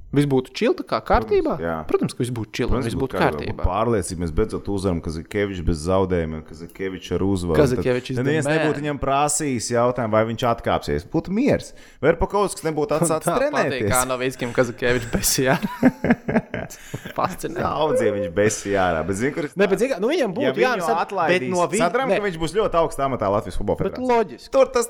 Viss būtu čilta, kā kārtībā.
jā.
Protams, ka viss būtu čilta, viss būtu kārtībā.
Pārliecība, mēs beidzot uzvaram, ka Zekevičs bez zaudējumiem, ka Zekevičs ar uzvaru.
Kazakevičs is
Tad neviens
man.
nebūtu viņam prasījis jautājumu, vai viņš atkāpsies. Būtu miers. Vai par kaut kas nebūtu atsācis
Tā patīk,
trenēties.
kā no Vīskiem Kazakieviča besijā. Fascinē.
Daudziem viņš besīja ārā. Bet, zin, kur.
Ne, bet, zini, kā, nu, viņam
ja
būtu
viņu
jānosaka,
atlaidīs,
bet no viņa
Sadram, ka viņš būs ļoti augstā amatā Latvijas futbola
Bet
federācijā.
loģiski.
Tur tas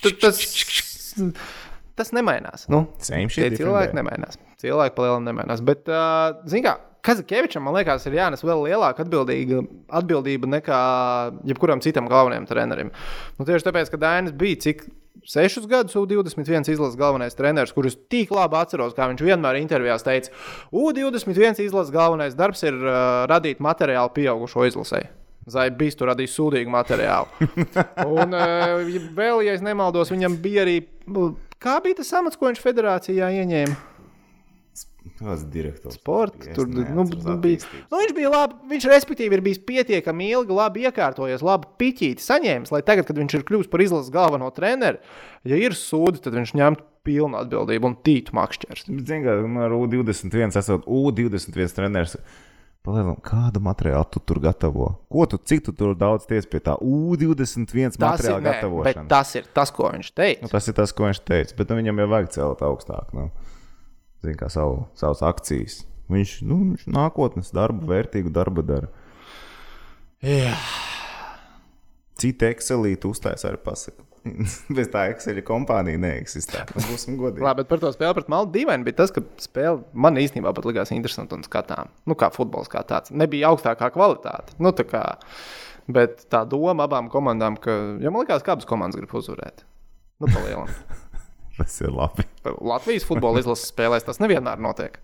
Tu- Tas, tas nemainās. Nu,
Same shit,
cilvēki nemainās. Cilvēki palielinām nemainās. Bet, uh, zini, kā Kazakievičam, man liekas, ir jānes vēl lielāka atbildīga, atbildība nekā jebkuram citam galvenajam trenerim. Nu, tieši tāpēc, ka Dainis bija cik. Sešus gadus U21 izlases galvenais treneris, kurus tik labi atceros, kā viņš vienmēr intervijās teica, U21 izlases galvenais darbs ir uh, radīt materiālu pieaugušo izlasē. Zaibīs tur radīja sūdīgu materiālu. Un uh, vēl, ja es nemaldos, viņam bija arī. Kā bija tas amats, ko viņš federācijā ieņēma?
Tas direktors.
Sports. Tur nu, nu, bija. Nu, viņš bija labi. Viņš, respektīvi, ir bijis pietiekami ilgi, labi iekārtojies, labi piķīti saņēmis, lai tagad, kad viņš ir kļuvis par izlases galveno treneru, ja ir sūdi, tad viņš ņemtu pilnu atbildību un tītu makšķers.
Zini, kā ar U21 esot U21 treneris. Palielam, kādu materiālu tu tur gatavo? Ko tu, cik tu tur daudz ties pie tā U21
Tas ir,
materiāla
nē, bet
gatavošanas?
tas ir tas, ko viņš teica.
Nu, tas ir tas, ko viņš teica. Bet nu, viņam jau vajag celt augstāk. Nu. Zini, kā savu, savas akcijas. Viņš, nu, viņš nākotnes darbu, vērtīgu darbu dara.
Jā.
Citi Excelīti uzstājas arī pasaka. Bez tā Excel kompānija neeksistē. Nu, būsim godīgi.
Labi, bet par to spēli pret Maltu dīvaini bija tas, ka spēle man īstenībā pat likās interesanti un skatām. Nu, kā futbols kā tāds. Nebija augstākā kvalitāte. Nu, tā kā, bet tā doma abām komandām, ka, ja man liekas, ka abas komandas grib uzvarēt. Nu, palielam.
Tas ir labi.
Latvijas futbola izlases spēlēs tas nevienmēr notiek.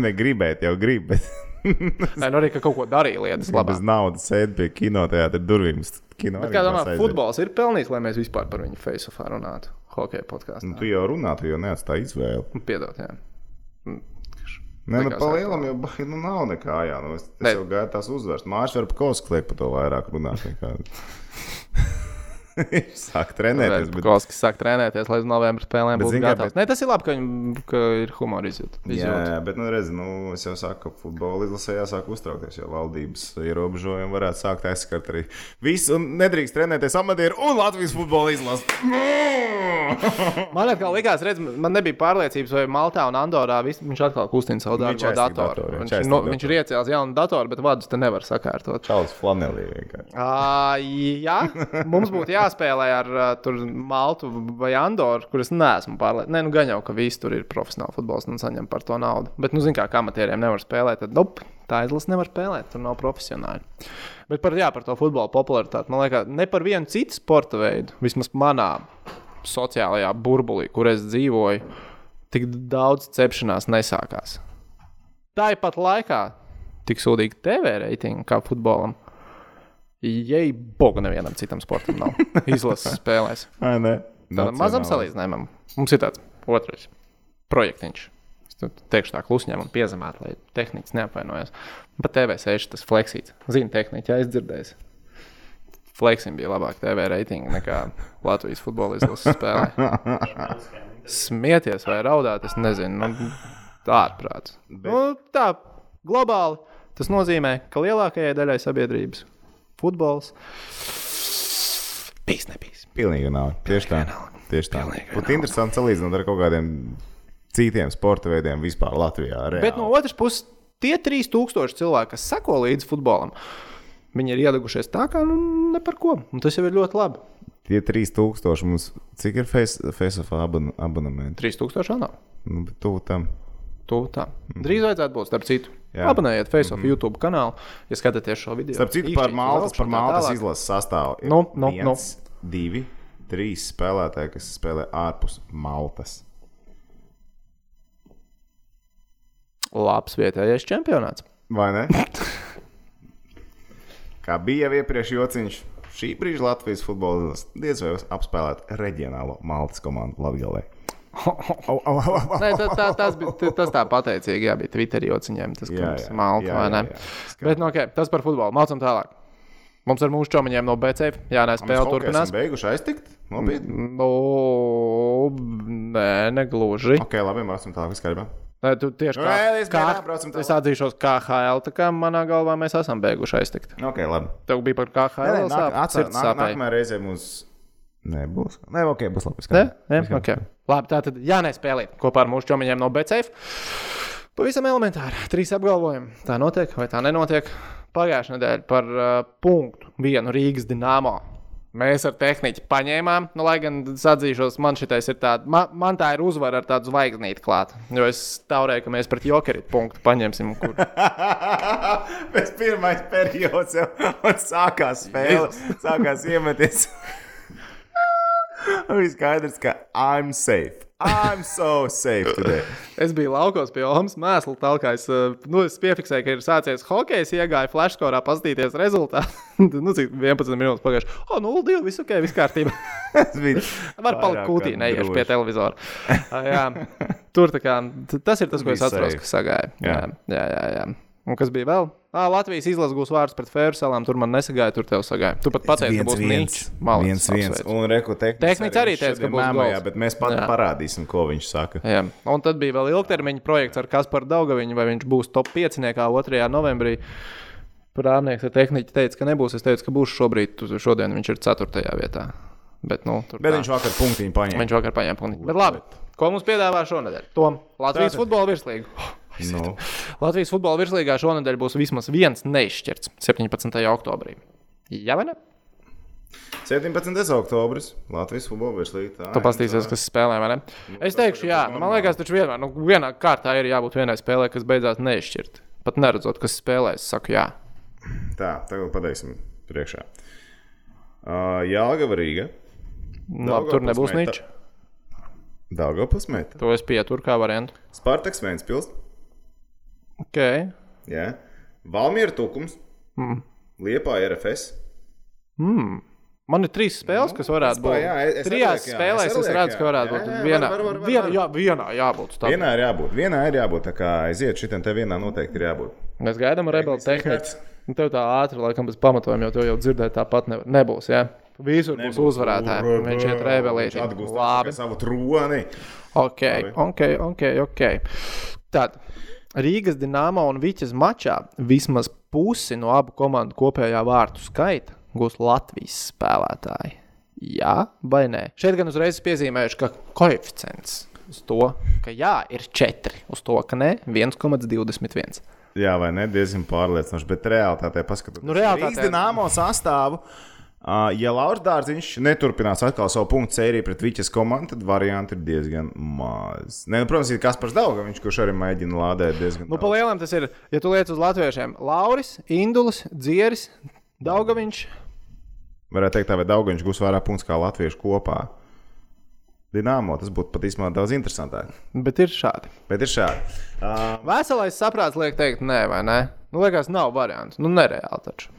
Negribēt, jau grib, bet
Nē, nu arī ka kaut ko darīja lietas
bez
labas.
naudas sēž pie kinoteātra durvīm. Kino
Bet kā domā, futbols ir pelnījis, lai mēs vispār par viņu face-offā runātu? Hokeja podkāstā.
Nu, tu jau runā, tu jau neatstāji izvēli.
Piedod, jā.
Nē, nu,
Likās,
pa
jā.
lielam jau ba- nu, nav nekā. Jā, nu, es, es jau gāju tās uzvaras. Mārcis var pa kaut ko kliegt par to vairāk runāt. nekā- Sāk trenēties. Bet...
Kolskis sāk trenēties, lai uz novembra spēlēm būtu gatavs.
bet-
Nē, tas ir labi, ka, viņam, ka ir humora izjūta.
Jā, jā, bet, nu, redz, nu, es jau saku, ka futbola izlasē jāsāk uztraukties, jo valdības ierobežojumi varētu sākt aizskart arī visu, nedrīkst trenēties amatieru un Latvijas futbola izlasi.
Man atkal likās, redz, man nebija pārliecības, vai Maltā un Andorā vis, viņš atkal kustina savu
Viņš
darbu
aizstāja
datoru.
datoru, viņš
Viņš,
datoru.
viņš ir iecēlis jaunu datoru, bet vadus te nevar sakārtot.
Čalis flanelī vienkārši.
Uh, jā, mums būtu jāspēlē ar uh, Maltu vai Andoru, kur es neesmu pārliecināts. Nē, nu gan jau, ka visi tur ir profesionāli futbolisti un saņem par to naudu. Bet, nu, zin kā, kā amatieriem nevar spēlēt, tad, nu, tā izlase nevar spēlēt, tur nav profesionāli. Bet par, jā, par to futbola popularitāti, man liekas, ne par vienu citu sporta veidu, vismaz manā sociālajā burbulī, kur es dzīvoju, tik daudz cepšanās nesākās. Tāpat laikā tik sūdīgi TV reitingi kā futbolam. Jei, boga nevienam citam sportam nav izlases spēlēs.
Ai, nē.
Tādam mazam salīdzinājumam. Mums ir tāds otrs projektiņš. Teikšu tā klusņām un piezemēt, lai tehnicis neapvainojas. Bet TV6 tas fleksīts. Zinu, tehniķi aizdzirdējis. Fleksim bija labāk TV reitingi nekā Latvijas futbola izlases spēlē. Smieties vai raudāt, es nezinu. Nu, tā ārprāts. Bet... Nu, tā globāli tas nozīmē, ka lielākajai daļai sabiedrības futbols bijis nebijis.
Pilnīgi nav. Tieši tā. Tieši tā. Būtu interesanti salīdzināt ar kaut kādiem citiem sporta veidiem vispār Latvijā. Reāli.
Bet no otras puses, tie 3000 cilvēki, kas seko līdzi futbolam, viņi ir iedegušies tā, kā nu, ne par ko. Un tas jau ir ļoti labi.
Tie 3000 mums, cik ir face, face abonementi?
3000 jau nav.
Nu, bet tuvu tam.
Tu tā. Drīz vajadzētu būt, starp citu. Abonējiet Facebook, mm -hmm. YouTube kanālu, ja skatāties šo video.
Starp citu, par Maltas, par Maltas izlases sastāvu. ir
Nu, nu, nu.
viens, divi, trīs spēlētāji, kas spēlē ārpus Maltas.
Labs vietējais čempionāts.
Vai ne? Kā bija jau iepriekš jociņš, šī brīža Latvijas futbola izlase diez vai apspēlēt reģionālo Maltas komandu Latvijā.
Nē, tā, tā, tas, bija, tas tā pateicīgi, jā, bija Twitter jociņiem, tas,
Jā, jā,
malta,
jā,
vai
jā,
ne?
jā.
Bet, nu, okay, tas par futbolu. Mācam tālāk. Mums ar mūsu čomiņiem no BC, jā, nē, spēle turpinās.
Beiguši aiztikt? Nopietni.
Nu, nē, negluži.
Ok, labi, mācām tālāk, viss kārtībā.
Nē, tu tieši kā,
es
kā
tālāk.
es atzīšos KHL, tā kā manā galvā mēs esam beiguši aiztikt.
Ok, labi.
Tev bija par KHL,
Nē, nē, nāk,
sāp,
atcer,
sirds
nāk, nākamajā reizē mums nebūs. Nē, ok, būs labi.
Nē, nē, okay. Labi, tā tad jānespēlē kopā ar mūsu čomiņiem no BCF. Pavisam elementāri. Trīs apgalvojumi. Tā notiek vai tā nenotiek. Pagājušā nedēļa par uh, punktu vienu Rīgas dīnāmo Mēs ar tehniku paņēmām, nu, lai gan atzīšos, man šitais ir tāds, man, man tā ir uzvara ar tādu zvaigznīti klāt. Jo es taurēju, ka mēs pret jokeritu punktu paņemsim. Kur...
Pēc pirmais periods jau sākās spēle, sākās iemeties. Viss skaidrs, ka I'm safe. I'm so safe today.
Es biju laukos pie Omas mēsla talkā. Es, uh, nu, es piefiksēju, ka ir sācies hokejs, iegāju flashkorā, paskatīties rezultātu. nu, cik 11 minūtes pagājuši. O, nu, 0-2, viss ok, viss kārtībā.
Tas bija
Var palikt kūtī, neiešu pie televizora. Ah, jā. Tur tā kā, tas ir tas, ko es atceros,
safe.
kas sagāja. Jā,
Jā.
jā, jā. jā. Un kas bija vēl? Ah, Latvijas izlases gūs vārdus pret Fēruselām. Tur man nesagāja, tur tev sagāja. Tu pat pateici, ka būs nīčs.
viens, viens. Un reku tehnicis,
arī teica, ka būs gols.
bet mēs pat
Jā.
parādīsim, ko viņš saka.
Jā. Un tad bija vēl ilgtermiņa projekts ar Kasparu Daugaviņu, vai viņš būs top 5. 2. novembrī. Prāvnieks ar tehniku teica, ka nebūs. Es teicu, ka būs šobrīd, šodien viņš ir 4. vietā. Bet, nu, tur
Bet
tā.
viņš vakar punktiņu paņēma.
viņš vakar paņēma punktu. Bet labi, ko mums piedāvā šonadēļ? Tom, Latvijas
Tātad.
futbola virslīga.
Nu,
Latvijas futbola virslīgā šonadēļ būs vismaz viens neizšķirts 17. oktobrī. Jā, vai ne?
17. oktobris Latvijas futbola virslīga.
Tu paskatīsies, kas spēlē, vai ne? Es teikšu, jā, nu, man liekas, taču vienmēr, nu, vienā kārtā ir jābūt vienai spēlē, kas beidzās neizšķirt. Pat neredzot, kas spēlē, es saku, jā.
Tā, tagad pateiksim priekšā. Uh, Jālgava Rīga.
Labi, tur nebūs.
Daugavpils meta.
To es pieturu kā variantu.
Spartaks Ventspils.
Ok.
Jā. Valmiera Tukums.
Mm.
Liepā RFS.
Mm. Man ir trīs spēles, kas varētu būt.
jā, es- es
Trijās
arī lieku, jā,
spēlēs
es
es,
arī lieku,
redzu, ka
jā.
varētu
Jā,
būt.
jā,
vienā,
var, var, var,
vienā,
var.
jā, vienā jābūt. Stāv.
Vienā ir jābūt. Vienā ir jābūt. Tā kā aiziet šitam te vienā noteikti ir jābūt.
Mēs gaidām rebelu tehniku. Nu, Tev tā ātri, laikam, bez pamatojuma, jo tev jau dzirdēt tāpat nevar. nebūs. Jā? Visur būs uzvarētāji. Viņš rebelīti.
Viņš atgūst
Labi.
atpakaļ savu troni.
Ok, ok, ok. ok. Tad Rīgas dīnāma un Viķas mačā vismaz pusi no abu komandu kopējā vārtu skaita gūs Latvijas spēlētāji. Jā vai nē? Šeit gan uzreiz piezīmējuši, ka koeficients uz to, ka jā, ir 4, uz to, ka nē, 1,21.
Jā, vai ne? Diezgan pārliecinoši. Bet realitātē paskatoties
Nu, realitātē-
Rīgas dīnāmo sastāvu. Ja Lauris Dārziņš neturpinās atkal savu punktu sēriju pret Viķas komandu, tad varianti ir diezgan maz. Ne, nu, protams, ir Kaspars Daugaviņš, kurš arī mēģina lādēt diezgan
Nu, pa lielam tas ir, ja tu liec uz latviešiem, Lauris, Indulis, Dzieris, Daugaviņš.
Varētu teikt, tā, vai Daugaviņš gūs vairāk punktus kā latvieši kopā. Dināmo tas būtu pat īstenībā daudz interesantāk.
Bet ir šādi.
Bet ir šādi. Uh,
Veselais saprāts liek teikt, nē, vai nē. Nu, liekas, nav variants. Nu, nereāli taču.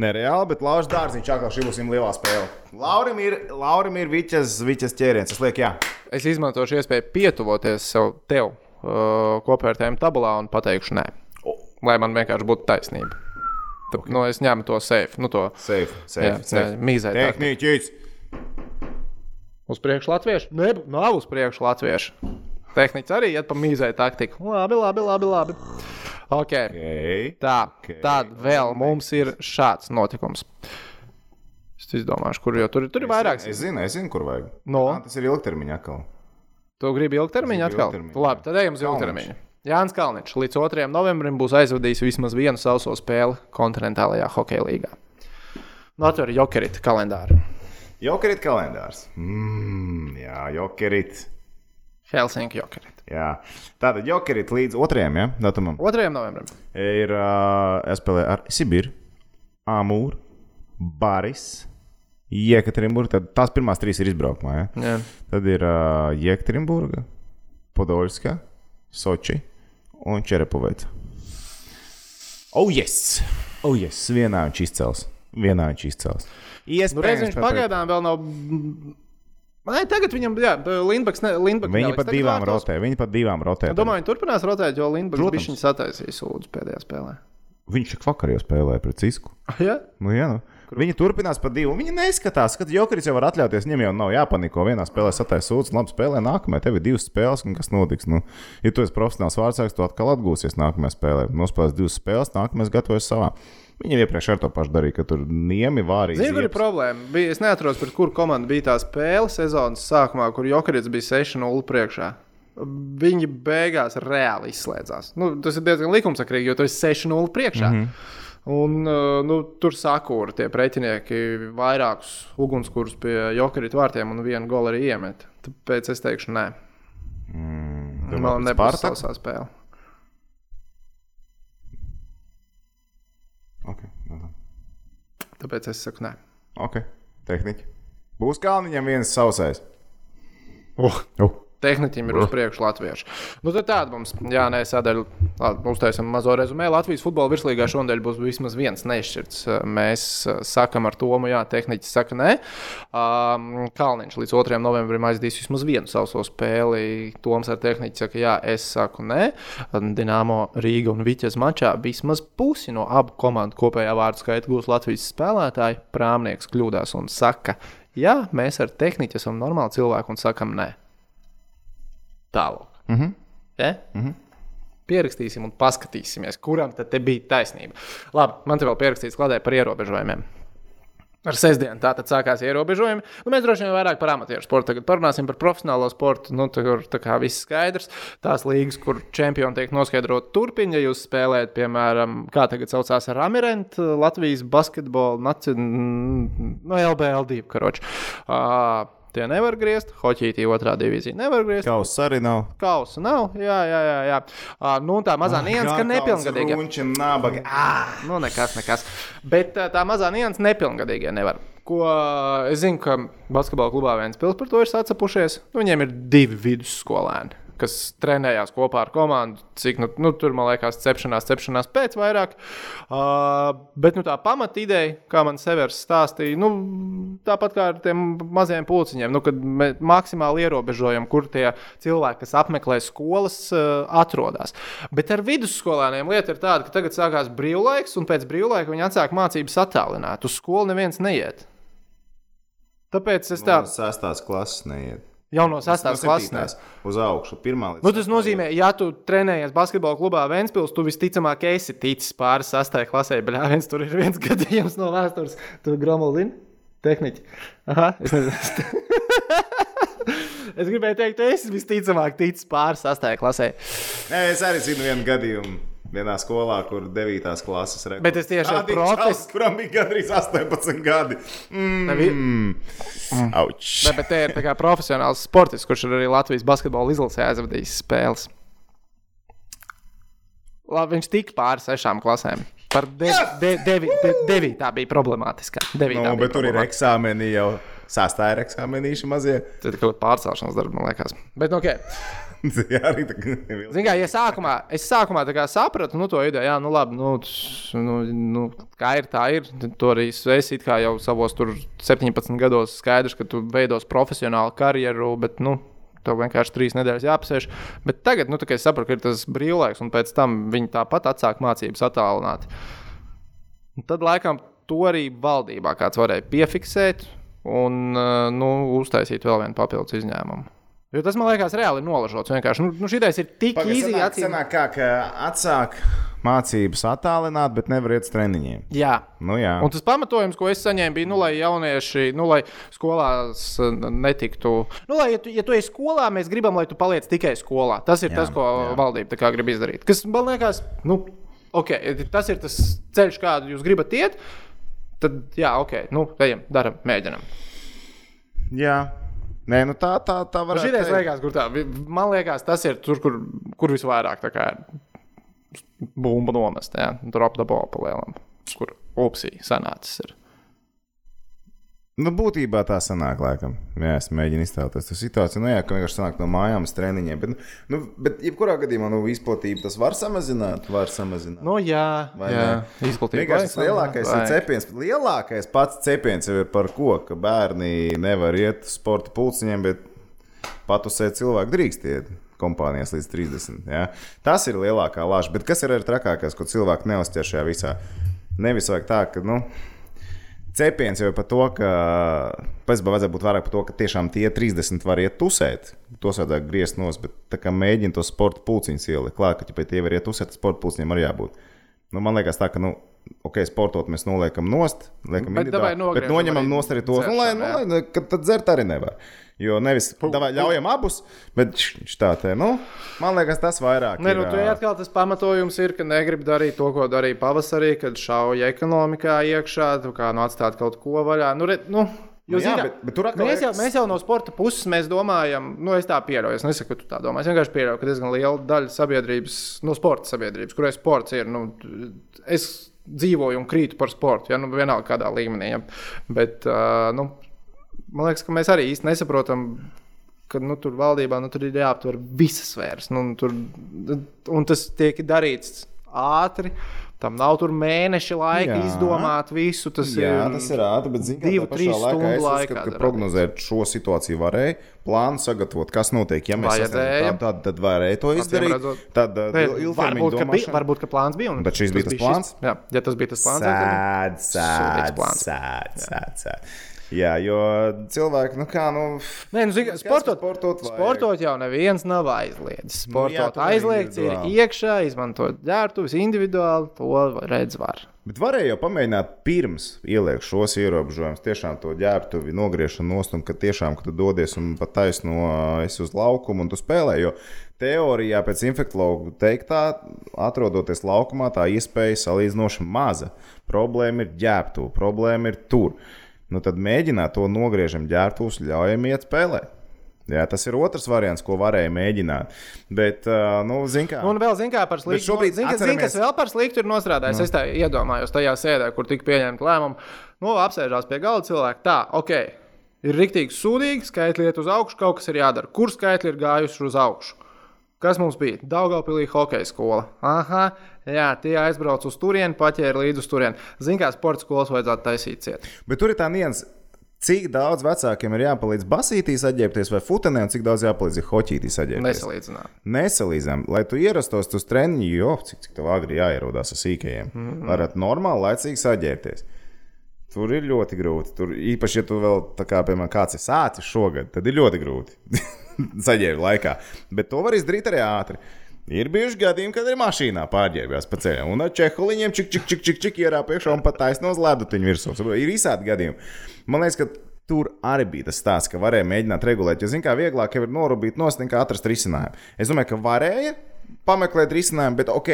Nereāli, bet Lauris Dārziņš atkal šī būs viņa lielā spēle. Laurim ir, Laurim ir Viķas, Viķas ķēriens. Es lieku, jā.
Es izmantošu iespēju pietuvoties sev, tev uh, kopvērtējumu tabulā un pateikšu, nē. Lai man vienkārši būtu taisnība. Tad, nu, es ņemu to safe, nu, to
Safe,
Jā,
safe, safe.
jā, mīzē tā.
Tehniķis.
uz priekšu latviešu. Nē, nav uz priekšu latviešu. Tehniķis arī iet pa mīzē taktiku. Labi, labi, labi. labi. Okay.
Okay.
Tā,
Ok.
tad vēl mums ir šāds notikums. Es izdomāšu, kur jau tur, tur ir vairākas.
Es zinu, es zinu, kur vajag.
No.
Ah, tas ir ilgtermiņa atkal.
Tu gribi ilgtermiņu atkal?
ilgtermiņu,
Labi, tad ejam uz ilgtermiņu. Jānis Kalniņš līdz 2. novembrim būs aizvadījis vismaz vienu sauso spēli kontinentālajā hokeja līgā. Nu, atver jokerita kalendāru.
Jokerit kalendārs. Mm, jā, jokerit.
Helsinki jokerita.
Jā. Tātad jokerit līdz otrajam ja, datumam
2. novembrim.
ir uh, jāspēlē ar Sibiru, Amūru, Baris, Jekaterinburgu. Tad tās pirmās trīs ir izbraukumā. Ja?
Jā.
Tad ir uh, Jekaterinburga, Podolska, Soči un Čerepovets. Oh, yes! Oh, yes! Vienā viņš izcels. Vienā viņš izcels.
Nu,
Iespējams,
viņš
pat-
pagaidām vēl nav. Nē, tagad viņam, jā, Lindbaks, ne, Lindbaks neliks
pat divām
vārtos.
rotē. Viņi pat divām rotē.
Domāju, turpinās rotēt, jo Lindbaks bija viņa sataisījis sūdzu pēdējā spēlē.
Viņš šeit vakar jau spēlēja pret Cisku.
Jā,
Nu, jā, nu. Viņi turpinās par divu. Viņi neskatās, ka Jokeris jau var atļauties. Viņam jau nav jāpaniko. Vienā spēlē sataisa sūds, labi spēlē. Nākamajā tev ir divas spēles, un kas notiks? Nu, ja tu esi profesionāls vārdsargs, tu atkal atgūsies nākamajā spēlē. Nospēlēs divas spēles, nākamais gatavojas savā. Viņam iepriekš ar to pašu darīja, ka tur niemi vārīgi.
Zinu, kur ir problēma. Bija, es neatceros, pret kuru komandu bija tā spēle sezonas sākumā, kur Jokerits bija 6-0 priekšā. Viņi beigās reāli izslēdzās. Nu, tas ir diezgan likumsakrīgi, jo tu esi 6-0 priekšā. Mm -hmm. Un, uh, nu, tur sakūra tie pretinieki vairākus ugunskurus pie Jokarita vārtiem un vienu golu arī iemet. Tāpēc es teikšu, nē.
Mm,
Man nebūs sausā spēle.
Okay, no tā.
Tāpēc es saku, nē.
ok, tehniķi. Būs Kalniņam viens sausais.
Uh.
Uh.
Tehniķim ir uz priekšu latviešu. Nu, tad tāda mums, jā, nē, sadaļa. Labi, Uztaisam mazo rezumē. Latvijas futbola virslīgā šonadēļ būs vismaz viens nešķirts. Mēs uh, sakam ar Tomu, jā, tehniķis saka nē. Um, Kalniņš līdz 2. novembrim aizdīs vismaz vienu sauso spēli. Toms ar tehniķi saka, jā, es saku nē. Dināmo Rīga un Viķes mačā vismaz pusi no abu komandu kopējā vārdu skaita gūs Latvijas spēlētāji. Prāmnieks kļūdās un saka, jā, mēs ar tehniķi esam normāli cilvēki un sakam nē. Tālāk.
Mm -hmm.
Ja? Mm -hmm. Pierakstīsim un paskatīsimies, kuram tad te bija taisnība. Labi, man te vēl pierakstīts kladē par ierobežojumiem. Ar sestdienu tā tad sākās ierobežojumi. Nu, mēs droši vien vairāk par amatieru sportu. Tagad parunāsim par profesionālo sportu. Nu, tur tā kā viss skaidrs. Tās līgas, kur čempioni tiek noskaidrot, turpina. Ja jūs spēlējat, piemēram, kā tagad saucās Ramirent, Latvijas basketbola, no LBL2, karoči. Uh, Tie nevar griezt, hoķītī otrā divīzija nevar griezt.
Kauss arī nav.
Kausa nav, jā, jā, jā. jā. Uh, nu, tā mazā nianses, ka nepilngadīgie.
Ir nabaga. Ah!
Nu, nekas, nekas. Bet uh, tā mazā nianses nepilngadīgie nevar. Ko uh, es zinu, ka basketbola klubā viens pils par to ir sacepušies. Nu, viņiem ir divi vidusskolēni kas trenējās kopā ar komandu. Cik nu, nu, tur, man liekas, cepšanās, cepšanās pēc vairāk. Uh, bet nu, tā pamata ideja, kā man Severs stāstīja, nu, tāpat kā ar tiem maziem pulciņiem, nu, kad mēs maksimāli ierobežojam, kur tie cilvēki, kas apmeklē skolas, uh, atrodas. Bet ar vidusskolēniem lieta ir tāda, ka tagad sākās brīvlaiks, un pēc brīvlaika viņi atsāk mācības attālināt. Uz skolu neviens neiet. Tāpēc es
Tā
tādu
sestās klases neiet.
Jau no sastās
No
klases.
Uz augšu, pirmā līdz
Nu, tas nozīmē, ja tu trenējies basketbola klubā Vēnspils, tu visticamāk esi ticis pāri sastajai klasē. Bet viens tur ir viens gadījums no vēstures. Tu gromulini tehniķi. Aha, es nezinu. es gribēju teikt, esi visticamāk ticis pāri sastajai klasē.
Nē, es arī zinu vienu gadījumu. Vienā skolā, kur 9. klases rekords.
Bet es tieši profes-
čalis, Kuram bija gandrīz 18 gadi.
Nevi-
Mm. Auč.
Bet, bet te ir tā kā profesionāls sportists, kurš ir arī Latvijas basketbola izlasē aizvadījis spēles. Labi, viņš tika pāri sešām klasēm. Par de, de, devi, de, devītā bija problemātiskā. Devītā
Nu,
bija
bet tur ir eksāmeni jau. Sastāvā ir eksāmenīši mazie.
Ir kaut kāda pārcelšanās darba, man liekas. Bet, nu, okay.
Jā, arī tā
Ziniet, kā ja sākumā, es sākumā sapratu nu, to ideju, jā, nu, labi, nu, nu, nu, kā ir, tā ir. To arī es jau savos tur 17 gados skaidrs, ka tu veidos profesionālu karjeru, bet, nu, tev vienkārši trīs nedēļas jāapsēž. Bet tagad, nu, kā es saprotu, ka ir tas brīvlaiks, un pēc tam viņi tāpat atsāk mācības attālināt. Tad, laikam, to arī valdībā kāds varēja piefiksēt un uh, nu, uztaisīt vēl vienu papildus izņēmumu. Jo tas man liekas, reāli nolažots. Vienkārši nu, nu, šitais ir tik īsi
sanāk kā, ka atsāk mācības attālināt, bet nevar iet uz treniņiem.
Jā.
Nu, jā.
Un tas pamatojums, ko es saņēmu, bija, nu, lai jaunieši, nu, lai skolās uh, netiktu. Nu, lai, ja tu, ja tu esi skolā, mēs gribam, lai tu paliec tikai skolā. Tas ir
Jā,
tas, ko
jā.
valdība grib izdarīt. Kas man liekas, nu, okay, tas ir tas ceļš, kādu jūs gribat iet. Tad, jā, ok, nu, ejam, darām, mēģinām.
jā. Nē, nu tā, tā, tā var
Šī ideja liekas, kur tā, man liekas, tas ir tur, kur, kur visvairāk tā kā bumba nomest. Jā, tur apdabā pa lielam, kur opsī sanācis. Ir.
Nu, būtībā tā sanāk, laikam. Jā, es mēģinu iztēloties to situāciju. Nu, jā, ka vienkārši sanāk no mājām uz treniņiem. Bet, nu, bet jebkurā gadījumā, nu, izplatību tas var samazināt. Var samazināt.
Nu, jā,
Vai
jā
ne?
izplatība.
Vienkārši tas lielākais ir cepiens. Lielākais pats cepiens jau ir par ko, ka bērni nevar iet uz sporta pulciņiem, bet patusēt cilvēku drīkst iet kompānijās līdz 30. Ja? Tas ir lielākā lāča. Bet kas ir arī trakākais, ko cilvēki neuztver šajā visā? Nevis vajag tā, ka. Nu, Cepiens jau par to, ka pēc tam vajadzētu būt vairāk par to, ka tiešām tie 30 var iet tusēt. Tos vajadzētu griezt nos, bet tā kā mēģina to sporta pulciņu ielikt. Klāt, ka ja tie var iet tusēt, sporta pulciņiem arī jābūt. Nu, man liekas, tā, ka, nu, ok, sportot mēs noliekam nost, liekam
Bet
individuāli, bet noņemam nost arī tos, nu, lai, nu, lai, kad tad dzert arī nevar. Jo nevis davai, ļaujam abus, bet tā te, nu, man liekas, tas vairāk.
Nē, nu,
ir,
tu atkal tas pamatojums ir, ka negribi darīt to, ko darīja pavasarī, kad šauja ekonomikā iekšā, kā nu atstāt kaut ko vaļā. Nu, re, nu,
Nu
Jūs
jā,
zināt,
bet- bet tur atkal
mēs, jau, mēs jau no sporta puses mēs domājam, nu, es tā pieļauju. Es nesaku, ka tu tā domā. Es vienkārši pieļauju, ka diezgan liela daļa sabiedrības, no sporta sabiedrības, kurai sports ir. Nu, es dzīvoju un krītu par sportu, ja nu, vienalga kādā līmenī. Ja. Bet, uh, nu, man liekas, ka mēs arī īsti nesaprotam. Ka, nu, tur valdībā nu, tur ir jāaptver visas sfēras. Nu, tur, un tas tiek darīts ātri. Tam nav tur mēneša laika
Jā.
izdomāt visu. Tas
Jā,
ir
tas ir ātri, bet zini, kā
divu, trīs
laikā
stundu
es
laikā
uzskatu, ka prognozēt šo situāciju varēja, plānu sagatavot, kas notiek. Ja mēs sasniedzam tādu, tad varēja to izdarīt.
redzot.
Tad
Nē,
ilgtermiņa
varbūt, ka bija,
domāšana-
varbūt, ka plāns bija. un
Bet šis bija tas plāns?
Šis, jā, ja tas bija tas plāns, tad
Sēd, sēd, sēd, sēd, sēd. Jā, jo cilvēki, nu kā, nu.
Nē, nu, zini,
Kas
sportot,
sportot vajag?
sportot jau neviens nav aizliedzis.
Nu, jā,
Sportot
vari
aizliegts ir iekšā, izmantot ģērbtuves individuāli, to redz var.
Bet varēja jau pamēģināt pirms ielikt šos ierobežojumus, tiešām to ģērbtuvi nogriešanu nost, un ka tiešām, kad tu dodies un pat taisno esi uz laukumu un tu spēlē. Jo teorijā pēc infektuologa teiktā, atrodoties laukumā, tā iespēja salīdzinoši maza. Problēma ir ģērbtuve, problēma ir tur. Nu, tad mēģināt to nogriežam ģērbtuvus, ļaujam iet spēlēt. Jā, tas ir otrs variants, ko varēja mēģināt. Bet, nu, zin kā.
Un vēl, zināmā mērā, par sliktu.
šobrīd
Zini, kas, zin, kas
atceramies-
vēl par sliktu ir nostrādājis? No. Es tā iedomājos tajā sēdē, kur tika pieņemta lēmuma. Nu, apsēžās pie galda cilvēki. Tā, ok, ir rīktīgi sūdīgi, skaitļi iet uz augšu, kaut kas ir jādara. Kur skaitļi ir gājuši uz augšu? Kas mums bija? Daugaupīlī hokeja skola. Aha, jā, tie aizbrauca uz turieni, paķēra līdzi uz turieni. Zini, kā sporta skolas vajadzētu taisīt ciet.
Bet tur ir tā nianses. Cik daudz vecākiem ir jāpalīdz basītīs atģērbties vai futenē, un cik daudz jāpalīdz ir hoķītīs atģērbties?
Nesalīdzināt.
Nesalīdzinām, lai tu ierastos uz treniņu, jo cik, cik tev agri jāierodās ar sīkajiem. Mm -hmm. Varat normāli, laicīgi saģērbties. Tur ir ļoti grūti. Tur, īpaši, ja tu vēl, kā, piemēram, kāds ir sācis šogad, tad ir ļoti grūti saģērbt laikā. Bet to var izdarīt arī ātri. Ir bijuši gadījumi, kad ir mašīnā pārģērbjās pa ceļam, un ar čehuliņiem čik, čik, čik, čik, čik ierāpa iekšā un pat taisno uz ledutiņu virsū. Ir izsādi gadījumi. Man liekas, ka tur arī bija tas stāsts, ka varēja mēģināt regulēt. Jo, zināmā mērā, vieglāk jau ir norūpīt nost, nekā atrast risinājumu. Es domāju, ka varēja pameklēt risinājumu, bet ok,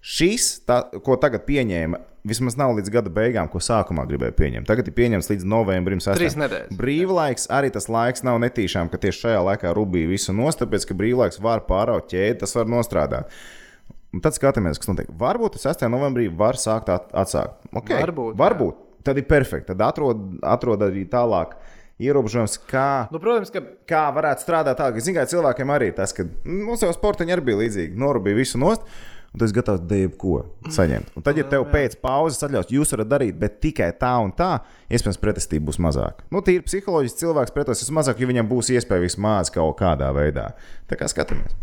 šis, tā, ko tagad pieņēma, vismaz nav līdz gada beigām, ko sākumā gribēja pieņemt. Tagad ir pieņemts līdz novembrim.
Trīs
6.
nedēļas.
Brīvlaiks arī tas laiks nav netīšām, ka tieši šajā laikā rubīja visu nost, tāpēc ka brīvlaiks var pāraut ķēdi, tas var nostrādāt. Un tad skatāmies, kas notiek. Varbūt 6. novembrī var sākt at atsākt. Okay,
Varbūt, jā.
varbūt. Tad ir perfekti. Tad atrod, atrod arī tālāk ierobežojums, kā
Nu, protams, ka
kā varētu strādāt tā, ka, zinām, cilvēkiem arī tas, ka mums jau sportiņi arī bija līdzīgi. Norūpīja visu nost. Un tas ir gatavs dēļ ko saņemt. Un tad, ja tev pēc pauzes atļaus, jūs varat darīt, bet tikai tā un tā, iespējams, pretestība būs mazāka. Nu, tīri psiholoģiski cilvēks pretosies mazāk, jo viņam būs iespēja vismaz kaut kādā veidā. Tā kā skatāmies.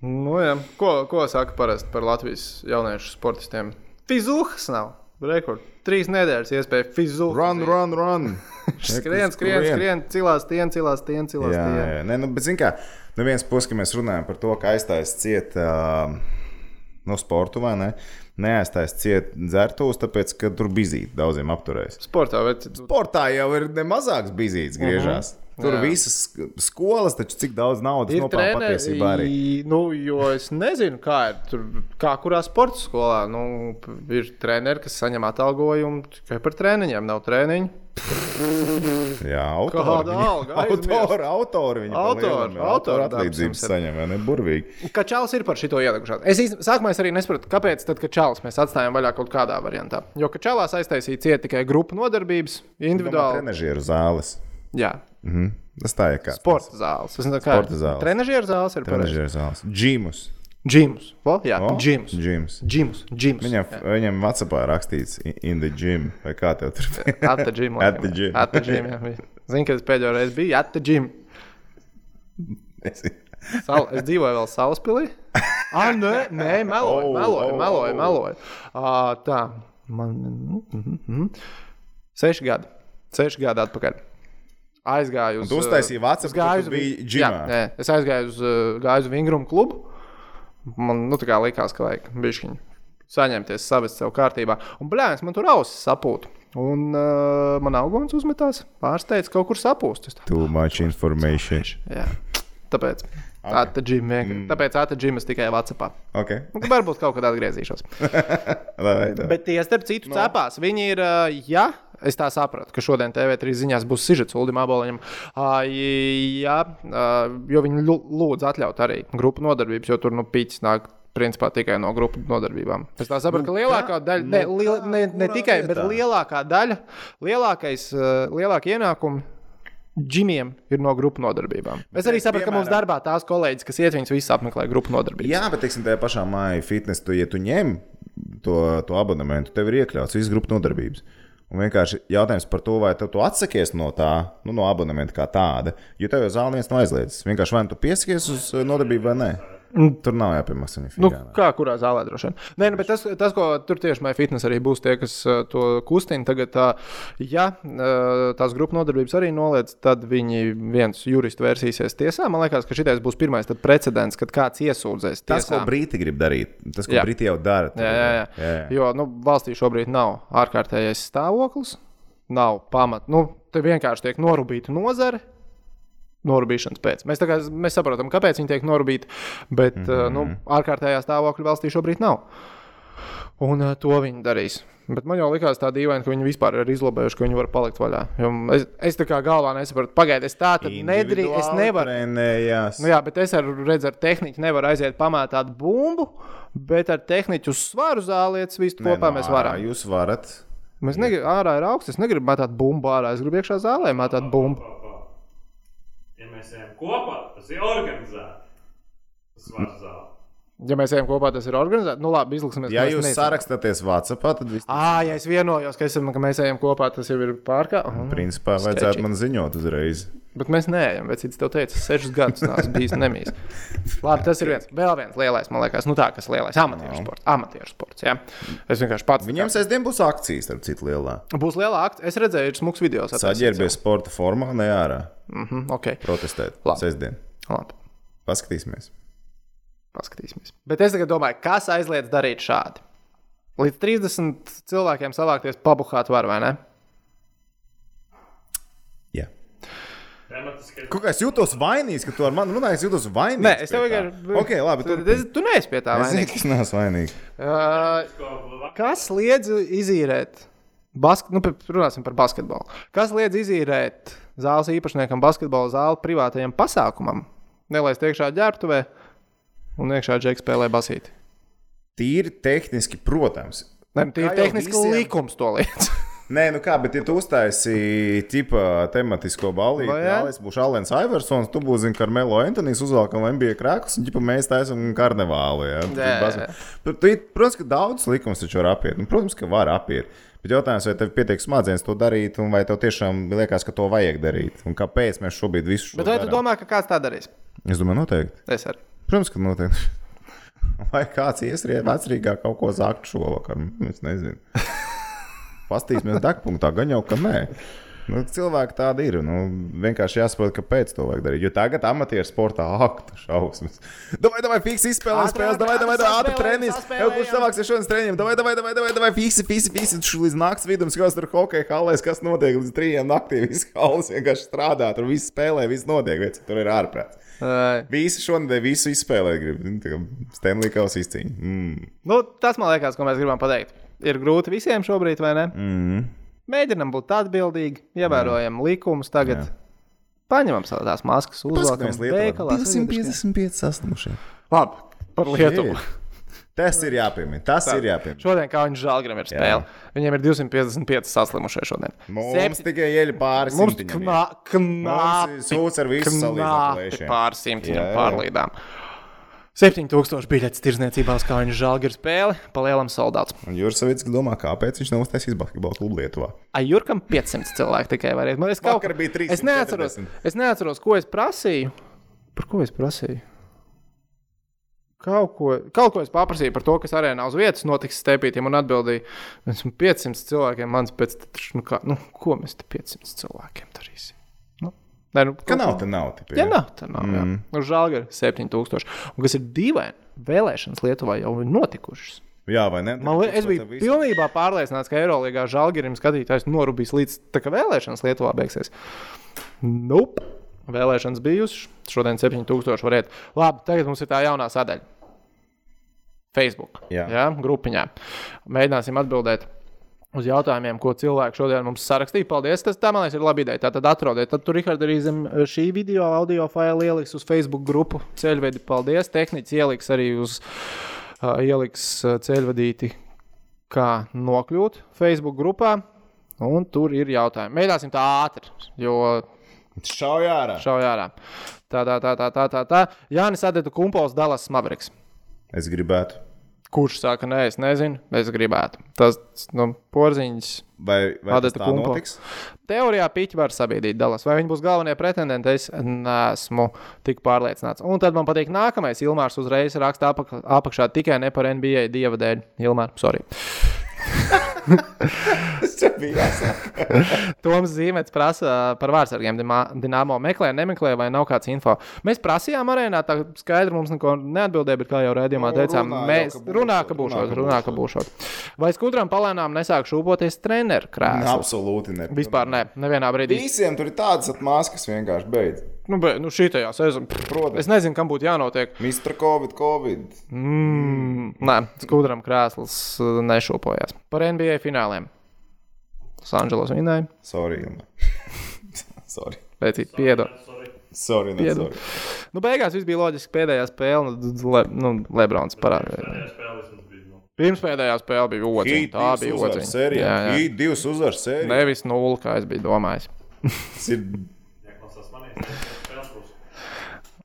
Nu, jā. ko, ko saka parasti par Latvijas jauniešu sportistiem? Fizuhas nav. Rekord. Trīs nedēļas iespēja fizuhas.
Run, run, run!
Skrien, skrien, skrien, cilās, tien, cilās, tien, cilās.
Jā,
tien.
jā. Nē, nu, bet, zināmā mērā, no vienas puses, mēs runājam par to, ka aizstājas ciet uh, no sporta vai ne? Neaizstājas ciet dzertos, tāpēc, ka tur bizīti daudziem apturēs.
Sportā, bet
Sportā jau ir nemazāks bizīts griežās. Tur
Jā.
visas sk- skolas, taču cik daudz naudas nopelna patiesībā arī.
Nu, jo es nezinu, kā ir tur, kā kurā sporta skolā. Nu, ir treneri, kas saņem atalgojumu tikai par treniņiem, nav treniņu.
Jā, autori.
Alga?
Autori, autori. Viņi
Autori,
lielam,
autori
atlīdzības saņem, vai ne? Burvīgi.
Kā čāls ir par šito ielikušās? Es īsti, sākumā es arī nesapratu, kāpēc tad, kad čāls mēs atstājām vaļā kaut kādā variantā. Jo, ka čālās aiztaisīja ciet tikai grupu nodarbības, individuāli.
Trenežieru zāles.
Jā,
Mhm. Tas tā ir kā.
sporta zāles. Es nezinu, kā
Sporta zāles.
Trenežieru zāles ir.
Džimus.
Džims. O, jā,
O,
džims.
Džims.
Džims. Džims.
Viņam, viņam Vācijā rakstīts in- the gym, vai kā tev tur bija?
At the gym.
At the gym.
At the gym, jā. Zini, kad es pēdējo reizi biju at the gym. Sal, es dzīvoju vēl Salaspīlī. Ah, nē, nē, meloju,
Oh,
meloju,
oh,
meloju.
oh.
meloju. Uh, tā, man mm, mm, seši gadi. Seši gadi atpakaļ. Aizgāju uz.
tu uztaisīji Vācijā,
es
ka
gāju uz
džimā?
Jā, nē, es aizgāju uz, uh, gāju uz Vingrumu klubu. Man nu, tā kā likās, ka vajag bišķiņu saņemties, savest sev kārtībā. Un, blēņas, man tur ausis sapūta. Un uh, man augons uzmetās, pārsteidz kaut kur sapūst. Es tā,
Too much information.
Jā, tāpēc.
Ok.
Okay. Vienkār... Mm. Tāpēc ātrāk tikai Vācijā.
Ok.
Nu, Varbūt kaut kad atgriezīšos. Bet tie, starp citu, no. cepās. Viņi ir, ā, ja es tā sapratu, ka šodien TV3 ziņās būs sižets Ulim Aboliņam, ā, jā, ā, jo viņi lūdz atļaut arī grupu nodarbības, jo tur nu pīķis nāk. Principā tikai no grupu nodarbībām. Es tā saprotu,
Nu,
ka lielākā
kā-
daļa,
nu,
ne,
kā,
ne, ne tikai, bet
vietā?
lielākā daļa, lielākais, lielākie ienākumi džimiem ir no grupu nodarbībām. Es arī saprotu, ka mums darbā tās kolēģis, kas iet, viņas visas apmeklē grupu nodarbības.
Jā, bet teiksim, tajā pašā māja fitnesa, tu, ja tu ņem to, to abonementu, tev ir iekļauts visas grupas nodarbības. Un vienkārši jautājums par to, vai tu, tu atsakies no tā, nu, no abonementa kā tāda. Jo tev jau zāle viens nav aizliedzis. Vienkārši vai nu tu piesakies uz eh, nodarbību vai nē. Tur nav jāpiemaksā
Nu, kā kurā zālē droši vien? Nē, nu, bet tas, tas, ko tur tieši Maija Fitness arī būs tie, kas uh, to kustina. Tagad, ja uh, tās grupu nodarbības arī noliedz, tad viņi viens jurists vērsīsies tiesā. Man liekas, ka šis būs pirmais precedents, kad kāds iesūdzēs.
Tas, ko
tiesā.
Brīti grib darīt, tas, ko
Jā.
Brīti jau dara.
Jā, jā, jā.
jā, jā.
Jo nu, valstī šobrīd nav ārkārtējais stāvoklis, nav pamata. Nu, te vienkārši tiek norūpīta nozare. Norūpīšanas pēc. Mēs, kā, mēs saprotam, kāpēc viņi tiek norūpīti, bet mm -hmm. nu, ārkārtējā stāvokļa valstī šobrīd nav. Un uh, to viņi darīs. Bet man jau likās tā dīvaini, ka viņi vispār ir izlabējuši, ka viņi var palikt vaļā. Jo es, es tā kā galvā nesaprotu, pagaidiet, es tā tad nedrīkstu. Es nevaru.
Trenējās.
Nu, jā, bet es ar, redzu, ar tehniku nevaru aiziet pamētāt bumbu, bet ar tehniku svaru zālietas visu
Nē,
kopā
nu,
mēs varam.
Jūs varat.
Mēs negribam, ārā ir augsts. Es negribu mētāt bumbu ārā. Es gribu iekšā zālē mētāt bumbu.
Mēs ejam kopā, tas ir organizēti. Tas var zāle.
Ja mēs ejam kopā, tas ir organizēts. Nu, labi, izliksimies.
Ja jūs sarakstāties Vācijā, tad viss
Ā, ja es vienojos, ka, esam, ka mēs ejam kopā, tas jau ir pārkāpums.
Principā
Sketchy.
vajadzētu man ziņot uzreiz.
Bet mēs neejam. Vecītis tev teica, sešus gadus nāc bijis nemīs. Labi, tas ir viens. Vēl viens lielais, man liekas, nu tā, kas lielais amatieru sports. Amatieru sports, jā. Es vienkārši pats.
Viņiem sēdien būs akcijas, ar citu lielā.
Būs liela akcija. Es redzēju, ir smūgs video.
Saģērbies sporta formā, ne ārā.
Mhm, ok.
Protestēt.
Labi.
Sēdien.
Labi.
Paskatīsimies.
Paskatīsimies. Bet es tagad domāju, kas aizliedz darīt šādi. Līdz 30 cilvēkiem savākties, pabuhāt var vai ne?
Jā. Kaut kā es jūtos vainīgs, ka tu ar mani runāji, es jūtos vainīgs.
Nē, es tev vienkārši.
Ok, labi.
Tu,
Tu,
tu, neesi pie tā
es zinu,
vainīgs.
ka es neesmu vainīgs.
Uh, kas liedz izīrēt? Bask... Nu, runāsim par basketbolu. Kas liedz izīrēt zāles īpašniekam basketbola zāli privātajam pasākumam? Nelaist iekšā ģērbtuvē un iekšā džeksa spēlē basīti.
Tīri tehniski, protams.
Nē, nu, tīri tehniski
visiem-
likums to liedz.
Nē, nu kā, bet ja tu uztaisīji tipa tematisko balīti, tad es būšu Alens Iversons, tu būsi zini, Karmelo Antonijs, uzvelkam NBA krāklus, un ģipa mēs taisam karnevālu. Tu- Protams, ka daudz likums taču var apiet. Nu, protams, ka var apiet. Bet jautājums, vai tev pietiek smadzenes to darīt, un vai tev tiešām liekas, ka to vajag darīt? Un kāpēc mēs šobrīd visu šo
Bet vai tu
darām?
domā, ka kāds tā darīs?
Es domāju, noteikti.
Es arī.
Protams, ka noteikti. Vai kāds iesriet vecrīgā kaut ko zakt šovakar? Es nezinu. Pastīsimies degpunktā, gan jau, ka nē. Nu, cilvēki tādi ir. Nu, vienkārši jāsaprot, kāpēc to vajag darīt. Jo tagad amatieru sportā aktu šausmas. Davai, davai, fiksi izspēlē spēles, davai, davai, davai, ātri treniņš. Jau kurš savāksies šodienas treniņiem? Davai, davai, davai, davai, davai, fiksi, fiksi, fiksi. Šu Līdz nakts vidum skatās tur hokeja halēs, kas notiek līdz trījiem naktī. Viss halas vienkārši strādā, tur viss spēlē, viss notiek, veci, tur ir ārprāts. Visi šonadēļ visu izspēlēt, grib. Stanley Kausa izcīņa. Mm.
Nu, tas man liekas, ko mēs gribam pateikt. Ir grūti visiem šobrīd, vai ne?
Mm.
Mēģinam būt atbildīgi, ievērojam likumus tagad.
Jā.
Paņemam savas tās maskas, uzvelkam
Paskatāmies, Lietuvā.
veikalā.
255 saslimušie.
Labi, par Lietuvu.
Tas ir jāpiemina. Tas ir jāpiemina.
Šodien kā viņš žēlgram ir spēle. Viņiem ir 255 saslimušie šodien.
Mums
Septi-
tikai ieļa pāris
Mums
simtiņiem.
knā, knāpi,
sūds ar visu salīdzinot
knāpi
plēšiem.
pār simtiņiem
Jā, jā.
pārlīdām. 7000 biļetes tirzniecībā uz Kāņu žēlgra spēli, palielam soldāts.
Un Juris Savits domā, kāpēc viņš nav uztaisījis basketbalu klubu Lietuvā.
Ajurkam 500 cilvēku tikai var iet. Man es kaut
Vakar bija 340.
Es neatceros, es neatceros, ko es prasīju. Par ko es prasīju? Kaut ko, kaut ko es paprasīju par to, kas arēnā uz vietas notiks stepītiem un atbildēju, esmu 500 cilvēkiem, mans pēc tam, nu, kā, nu, ko mēs te 500 cilvēkiem darīsim? Nu, nē, nu,
Ka nav, tad nav. Tipi,
Ja nav, tad nav. Mm. Nu, Žēl, ka 7000. Un kas ir dīvaini, vēlēšanas Lietuvā jau ir notikušas.
Jā, vai ne?
Man es biju pilnībā pārliecināts, ka Eirolandā žēlgirim skatītājs norūpīs līdz tā, ka vēlēšanas Lietuvā beigsies. Nope. Vēlēšanas bijušas, šodien 7000 var iet. Labi, tagad mums ir tā jaunā sadaļa. Facebook.
Jā.
Jā, grupiņā. Mēģināsim atbildēt uz jautājumiem, ko cilvēki šodien mums sarakstīja. Paldies! Tas tā, man liekas, ir laba ideja. Tātad atrodiet, tad tur Rihards arī zem šī video, audio failu ieliks uz Facebook grupu ceļvedi. Paldies! Tehnicis ieliks arī uz, uh, ieliks uh, ceļvedīti, kā nokļūt Facebook grupā. Un tur ir jautājumi. Mēģināsim tā ātri, jo
Šauj ārā.
šauj ārā. Tā, tā, tā, tā, tā, tā. tā. Jānis Adetu Kumpols, Dallas Mavericks.
Es gribētu.
Kurš saka, nē, es nezinu, es gribētu. Tas nu, porziņš.
Vai, vai tas
Adeta
tā
Kumpo.
notiks?
Teorijā piķi var sabiedrīt Dallas. Vai viņi būs galvenie pretendenti, es neesmu tik pārliecināts. Un tad man patīk nākamais. Ilmārs uzreiz raksta apak apakšā tikai ne par NBA dieva dēļ. Ilmār, sorry.
Tas bija jāsaka.
Toms Zīmets prasa par vārdsargiem. Dinamo meklē, nemeklē, vai nav kāds info. Mēs prasījām arēnā, tā skaidri mums neko neatbildēja, bet kā jau redzējumā
Nu,
teicām,
runā jau,
mēs
ka būšot,
runā, ka būšot,
runā, ka
ka būšot. Vai skudram palēnām nesāk šūpoties treneru krēslu?
Absolūti ne.
Vispār ne, nevienā brīdī.
Visiem tur ir tādas atmās, kas vienkārši beidz.
Nu, bet, nu šī tajā sezonā.
Protams.
Es nezinu, kam būtu jānotiek.
Mr. Covid, Covid.
Mm, nē, skudram krēsls uh, nešūpojās. Par NBA fināliem. Losandželos vinnēja.
Sorry. Sorry.
Veicīt, piedod.
Sorry.
Sorry, ne, sorry.
Nu, beigās viss bija loģiski. Pēdējā spēle, nu, Le, nu Lebrons parādīja.
Pēdējā spēlē vismaz bija. Nu,
Pirmspēdējā spēle bija.
Heat
Tā bija
uzvaras
otrā.
sērijā. Heat divas uzvaras sērijā.
Nevis nulle, kā es biju domājis.
Tas ir
neklausās manī. Spēles būs.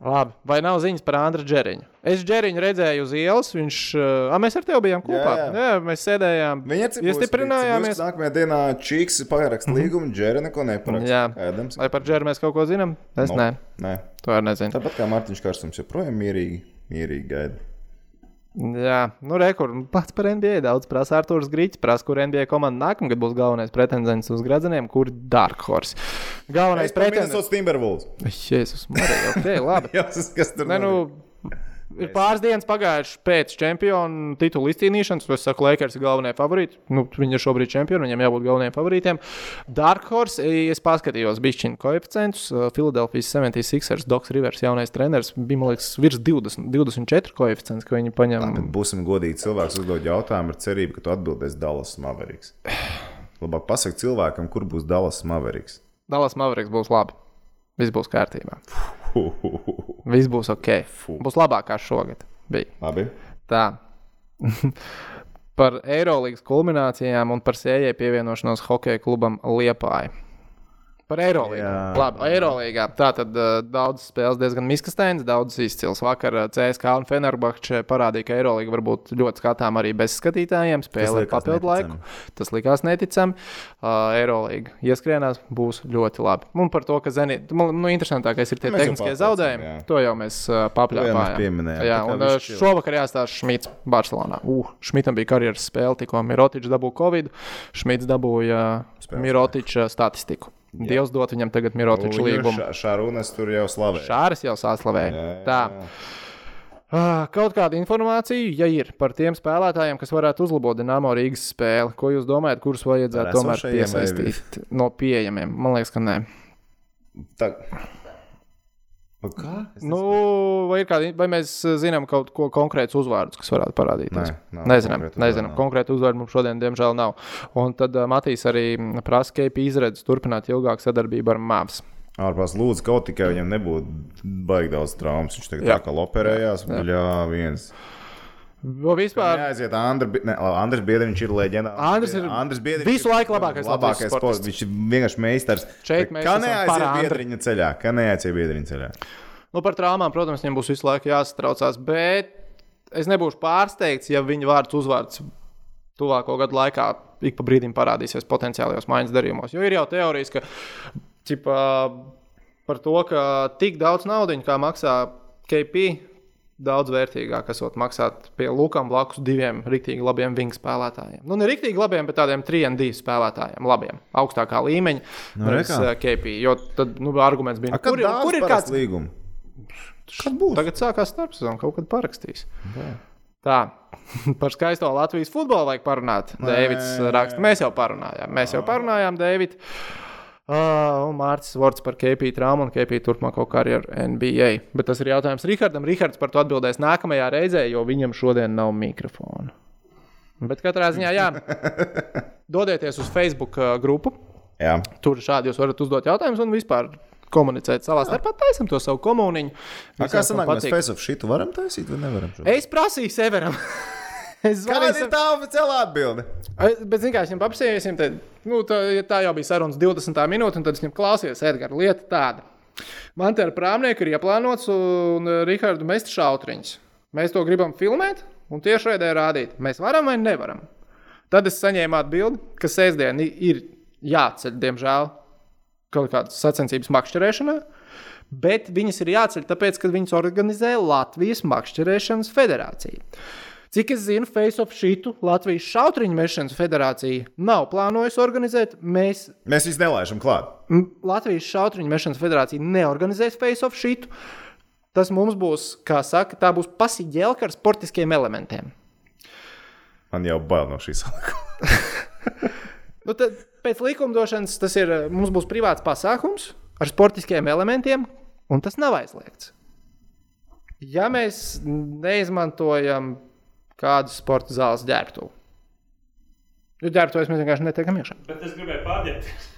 Labi, vai nav ziņas par Andru Džeriņu? Es Džeriņu redzēju uz ielas. Viņš, uh, mēs ar tevi bijām kopā.
Jā,
jā. jā mēs sēdējām.
Viņa
iestiprinājāmies.
Nākamajā dienā Čīks parakst līgumu, Džera neko neparakst.
Jā.
Ēdams.
Vai par Džeru mēs kaut ko zinām? Es
No.
nē,
Nē.
to arī nezinu.
Tāpat kā Mārtiņš Karstums joprojām mierīgi, mierīgi gaida.
Jā, nu, rekur, pats par NBA daudz prasa. Arthurs Grīķis prasa, kur NBA komanda nākamgad būs galvenais pretendents uz gradzeniem, kur Dark Horse. Galvenais
pretendents
pretendents.
uz Timberwolves.
Jēzus, Marija, ok, labi.
Jā, tas kas tur
Ne, nu, ir pāris dienas pagājušas pēc čempionu titula izcīnīšanas. Es saku, Lakers ir galvenie favorīti. Nu, viņi ir šobrīd čempioni, viņiem jābūt galvenajiem favorītiem. Dark Horse, es paskatījos bišķiņu koeficientus. Philadelphia 76ers, Doks Rivers, jaunais treneris, bija, man liekas, virs 20, 24 koeficients, ko viņi paņem.
Bet būsim godīgi. Cilvēks uzdod jautājumu ar cerību, ka tu atbildēsi Dallas Mavericks. Labāk pasaki cilvēkam, kur būs Dallas Mavericks.
Dallas Mavericks būs labi. Viss būs kārtībā. Viss būs ok. Būs labāk kā šogad. Bija.
Labi.
Tā. par Eirolandes kulminācijām un par sējai pievienošanos hokeja klubam Liepāja. Par Eirolandu.
Jā.
Labi, Eirolandā. Tā tad uh, daudz spēles diezgan miskastēns, daudz izcils. Vakar uh, CSK un Fenerbahče parādīja, ka Eirolanda var būt ļoti skatām arī bez skatītājiem. Spēlē
likās
papildu laiku. Tas likās neticami. Uh, Eirolanda ieskrienās, būs ļoti labi. Un par to, ka Zenit, man, nu, interesantākais ir tie
Mēs
tehniskie
pateicām,
zaudējumi.
jā.
To jau mēs uh, papļāpājām. Jā,
kā
un uh, šovakar jāstāsta Šmits Barcelonā. Uh, Šmitam bija karjeras spēle, tikko Mirotičs dabūja Covid. Šmits dabūja
Spēles
Mirotiča statistiku. Dievs dot viņam tagad Mirotiča līgumu.
Šārunas tur jau slavē.
Šāris jau sāslavēja. Tā. Ah, Kaut kāda informācija, ja ir par tiem spēlētājiem, kas varētu uzlabot Dienāmo Rīgas spēli, ko jūs domājat, kurus vajadzētu tomēr piesaistīt no pieejamiem? Man liekas, ka nē.
Tā... Pa Kā? Es
Nu, vai, ir kādi, vai mēs eh, zinām kaut ko konkrētus uzvārdus, kas varētu parādīties?
Nē, nav
nezinām.
konkrētu
nezinām.
uzvārdu nav.
Konkrētu uzvārdu mums šodien, diemžēl, nav. Un tad uh, Matīs arī mm, prasa, ka izredzes turpināt ilgāku sadarbību ar Māvs.
Ārpus lūdzu, kaut tikai viņam nebūtu baigi daudz traumas. Viņš tagad
Jā.
tā kā operējās. Jā, viens.
Jo vispār
Jāaiziet, Andri, Bi- ne, Andris Biedriņš ir leģendārs.
Andris ir
Andris Biedriņš
visu laiku labākais
labākais sports. Viņš ir vienkārši meistars.
Šeit mēs
Kā neaiziet
Andri.
Biedriņa ceļā? Kā neaiziet Biedriņa ceļā?
nu, par traumām, protams, viņam būs visu laiku jāsatraucās. Bet es nebūšu pārsteigts, ja viņa vārds uzvārds tuvāko gadu laikā ik pa brīdim parādīsies potenciālajos maiņas darījumos. Jo ir jau teorijas, ka ķipa, par to, ka tik daudz naudas, kā maksā KP, daudz vērtīgāk esot maksāt pie Lukām blakus diviem rīktīgi labiem vingu spēlētājiem. Nu, ne rīktīgi labiem, bet tādiem 3D spēlētājiem, labiem, augstākā līmeņa.
Nu, kā.
eh, KP, jo tad nu, arguments bija,
A,
kur, kur ir kāds
līgums? Kad būs?
Tagad sākās starpsezona, kaut kad parakstīs. Tā. Par skaisto Latvijas futbolu vajag parunāt. Dēvids raksta, mēs jau parunājām. Mēs jau parunājām, Dēvid. Uh, un Mārcis Vorts par KP traumu un KP turpmāko karjeru NBA. Bet tas ir jautājums Rihardam. Rihards par to atbildēs nākamajā reizē, jo viņam šodien nav mikrofona. Bet katrā ziņā, jā, dodieties uz Facebook grupu.
Jā.
Tur šādi jūs varat uzdot jautājumus un vispār komunicēt savā starpā. Taisam to savu komuniņu.
A, kā sanāk, mēs face of šitu varam taisīt vai nevaram? šobrīd?
Es prasīju Severam. es
Kāda ir tā oficiālā atbilde?
Es- Bet, zināmā mērā, viņam paprasījām, tad, nu, tā, ja tā jau bija sarunas 20 minūtes, un tad viņam klausījos, Edgars, lieta tāda. Man te ar prāmnieku ir ieplānots, un uh, Rihardu mest šautriņus. Mēs to gribam filmēt un tiešraidē rādīt. Mēs varam vai nevaram. Tad es saņēmu atbildi, ka sestdien ir jāceļ, diemžēl, kaut kādas sacensības makšķerēšanā. Bet viņas ir jāceļ, tāpēc, ka viņas organizē Latvijas Makšķerēšanas federācija. Cik es zinu, Face of Šitu Latvijas šautriņu mešanas federācija nav plānojusi organizēt. Mēs
Mēs visi nelaižam klāt.
Latvijas šautriņu mešanas federācija neorganizēs Face of Šitu. Tas mums būs, kā saka, tā būs pasiģēlka ar sportiskiem elementiem.
Man jau bail no šīs salikuma.
Nu, tad, pēc likumdošanas tas ir, eh, mums būs privāts pasākums ar sportiskiem elementiem, un tas nav aizliegts. Ja mēs neizmantojam kādu sporta zāles ģērbtuvi, jo ģērbtuves mēs vienkārši netiekam iekšā.
Bet es gribēju pārģērbt.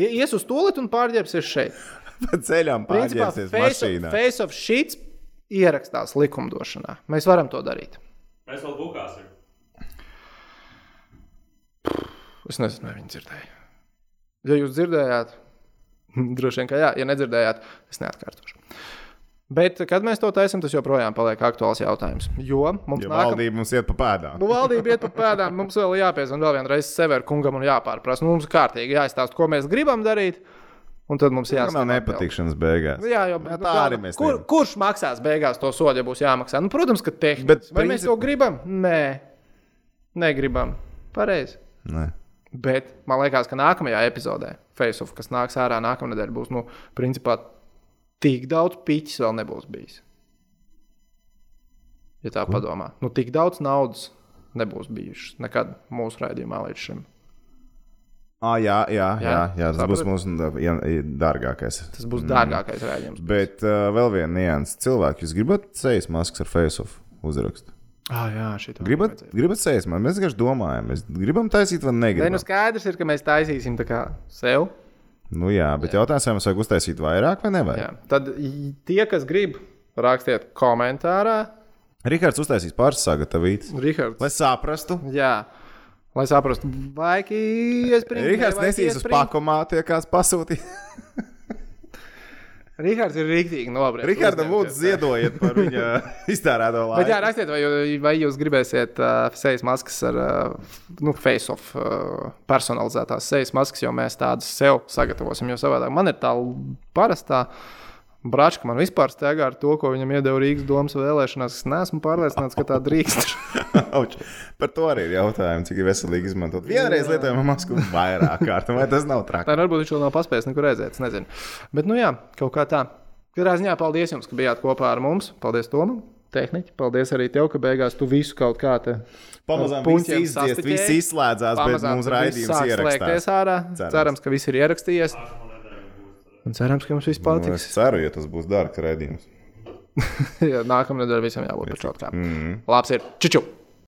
I- Ies uz to lietu un pārģērbsies šeit.
Pa ceļām
Principā
pārģērsies
face of,
mašīnā.
face of sheets ierakstās likumdošanā. Mēs varam to darīt.
Mēs vēl bukāsim.
Es nezinu, vai viņi dzirdēja. Ja jūs dzirdējāt, droši vien, ka jā, ja nedzirdējāt, es neatkārtošu. Bet, kad mēs to taisām, tas joprojām paliek aktuāls jautājums. Jo mums
Jo
nākam...
valdība mums iet pa pēdām.
Nu, valdība iet pa pēdām, mums vēl jāpiezvan vēl vienreiz Severu kungam un jāpārprasa. Nu, mums kārtīgi jāizstāsta, ko mēs gribam darīt, un tad mums
Tā
jāsaka.
nav nepatikšanas beigās.
Jā, jau nu,
tā
galvenā-
arī mēs
Kur, kurš maksās beigās to sodu, ja būs jāmaksā? Nu, protams, ka tehniski.
Bet
Bet, Vai mēs
princip-
to gribam? Nē, negribam. Pareizi.
Nē.
Bet man liekas, ka nākamajā epizodē, Faceoff, kas nāks ārā nākamā nedēļa, būs nu, principā tik daudz piķis vēl nebūs bijis. Ja tā padomā, nu tik daudz naudas nebūs bijušas nekad mūsu raidījumā līdz šim.
Ah, jā, jā, jā,
Jā,
jā, tas būs mūsu dārgākais.
Tas būs mm. dārgākais raidījums.
Bet uh, vēl viena nianses. Cilvēki, jūs gribat sejas maskas ar face-off uzrakstu?
Ah, jā, šī tā
Gribat, gribat sejas maskas? Mēs vienkārši domājam, mēs gribam taisīt vai
Nē,
negribam.
nu skaidrs ir, ka mēs taisīsim tā kā sev.
Nu jā, bet jautājums, vai mums vajag uztaisīt vairāk vai nevajag?
Jā. Tad tie, kas grib, rakstiet komentārā.
Rihards uztaisīs pāris sagatavītas.
Rihards,
Lai saprastu,
jā, lai saprastu, vai iesprūst.
Rihards nesīs uz pakomā, tie kāds pasūtīja.
Rihards ir rīktīgi nobriedis.
Rihardam lūdzu ziedojiet par viņa iztērēto laiku.
Bet jā, rakstiet, vai, vai jūs gribēsiet uh, sejas maskas ar uh, nu, face-off uh, personalizētās sejas maskas, jo mēs tādas sev sagatavosim. Jo savādāk man ir tā parastā brāčka, man vispār steigā ar to, ko viņam iedeva Rīgas domas vēlēšanās. Es neesmu pārliecināts, ka tā drīkst.
Par to arī ir jautājums, cik veselīgi izmantot. Vienreiz lietojama masku vairāk kārt, vai tas nav traki?
Tā varbūt viņš vēl nav paspējis nekur aiziet. Es nezinu. Bet, nu jā, kaut kā tā. Katrā ziņā paldies jums, ka bijāt kopā ar mums. Paldies, Tomam, tehniķi. Paldies arī tev, ka beigās tu visu kaut kā te.
Pamazām viss izdziest, viss izslēdzās, bet
Pamazām
mums
tur viss
raidījums ierakstās.
ārā.
Cerams.
Cerams, ka viss ir ierakstījies.
Būs.
Un cerams, ka jums viss
Nu,
patiks.
Es ceru, ja tas būs dārgs.
Jā, Nākamā nedēļa visam jābūt par šādu kā. Labs ir. Čiču!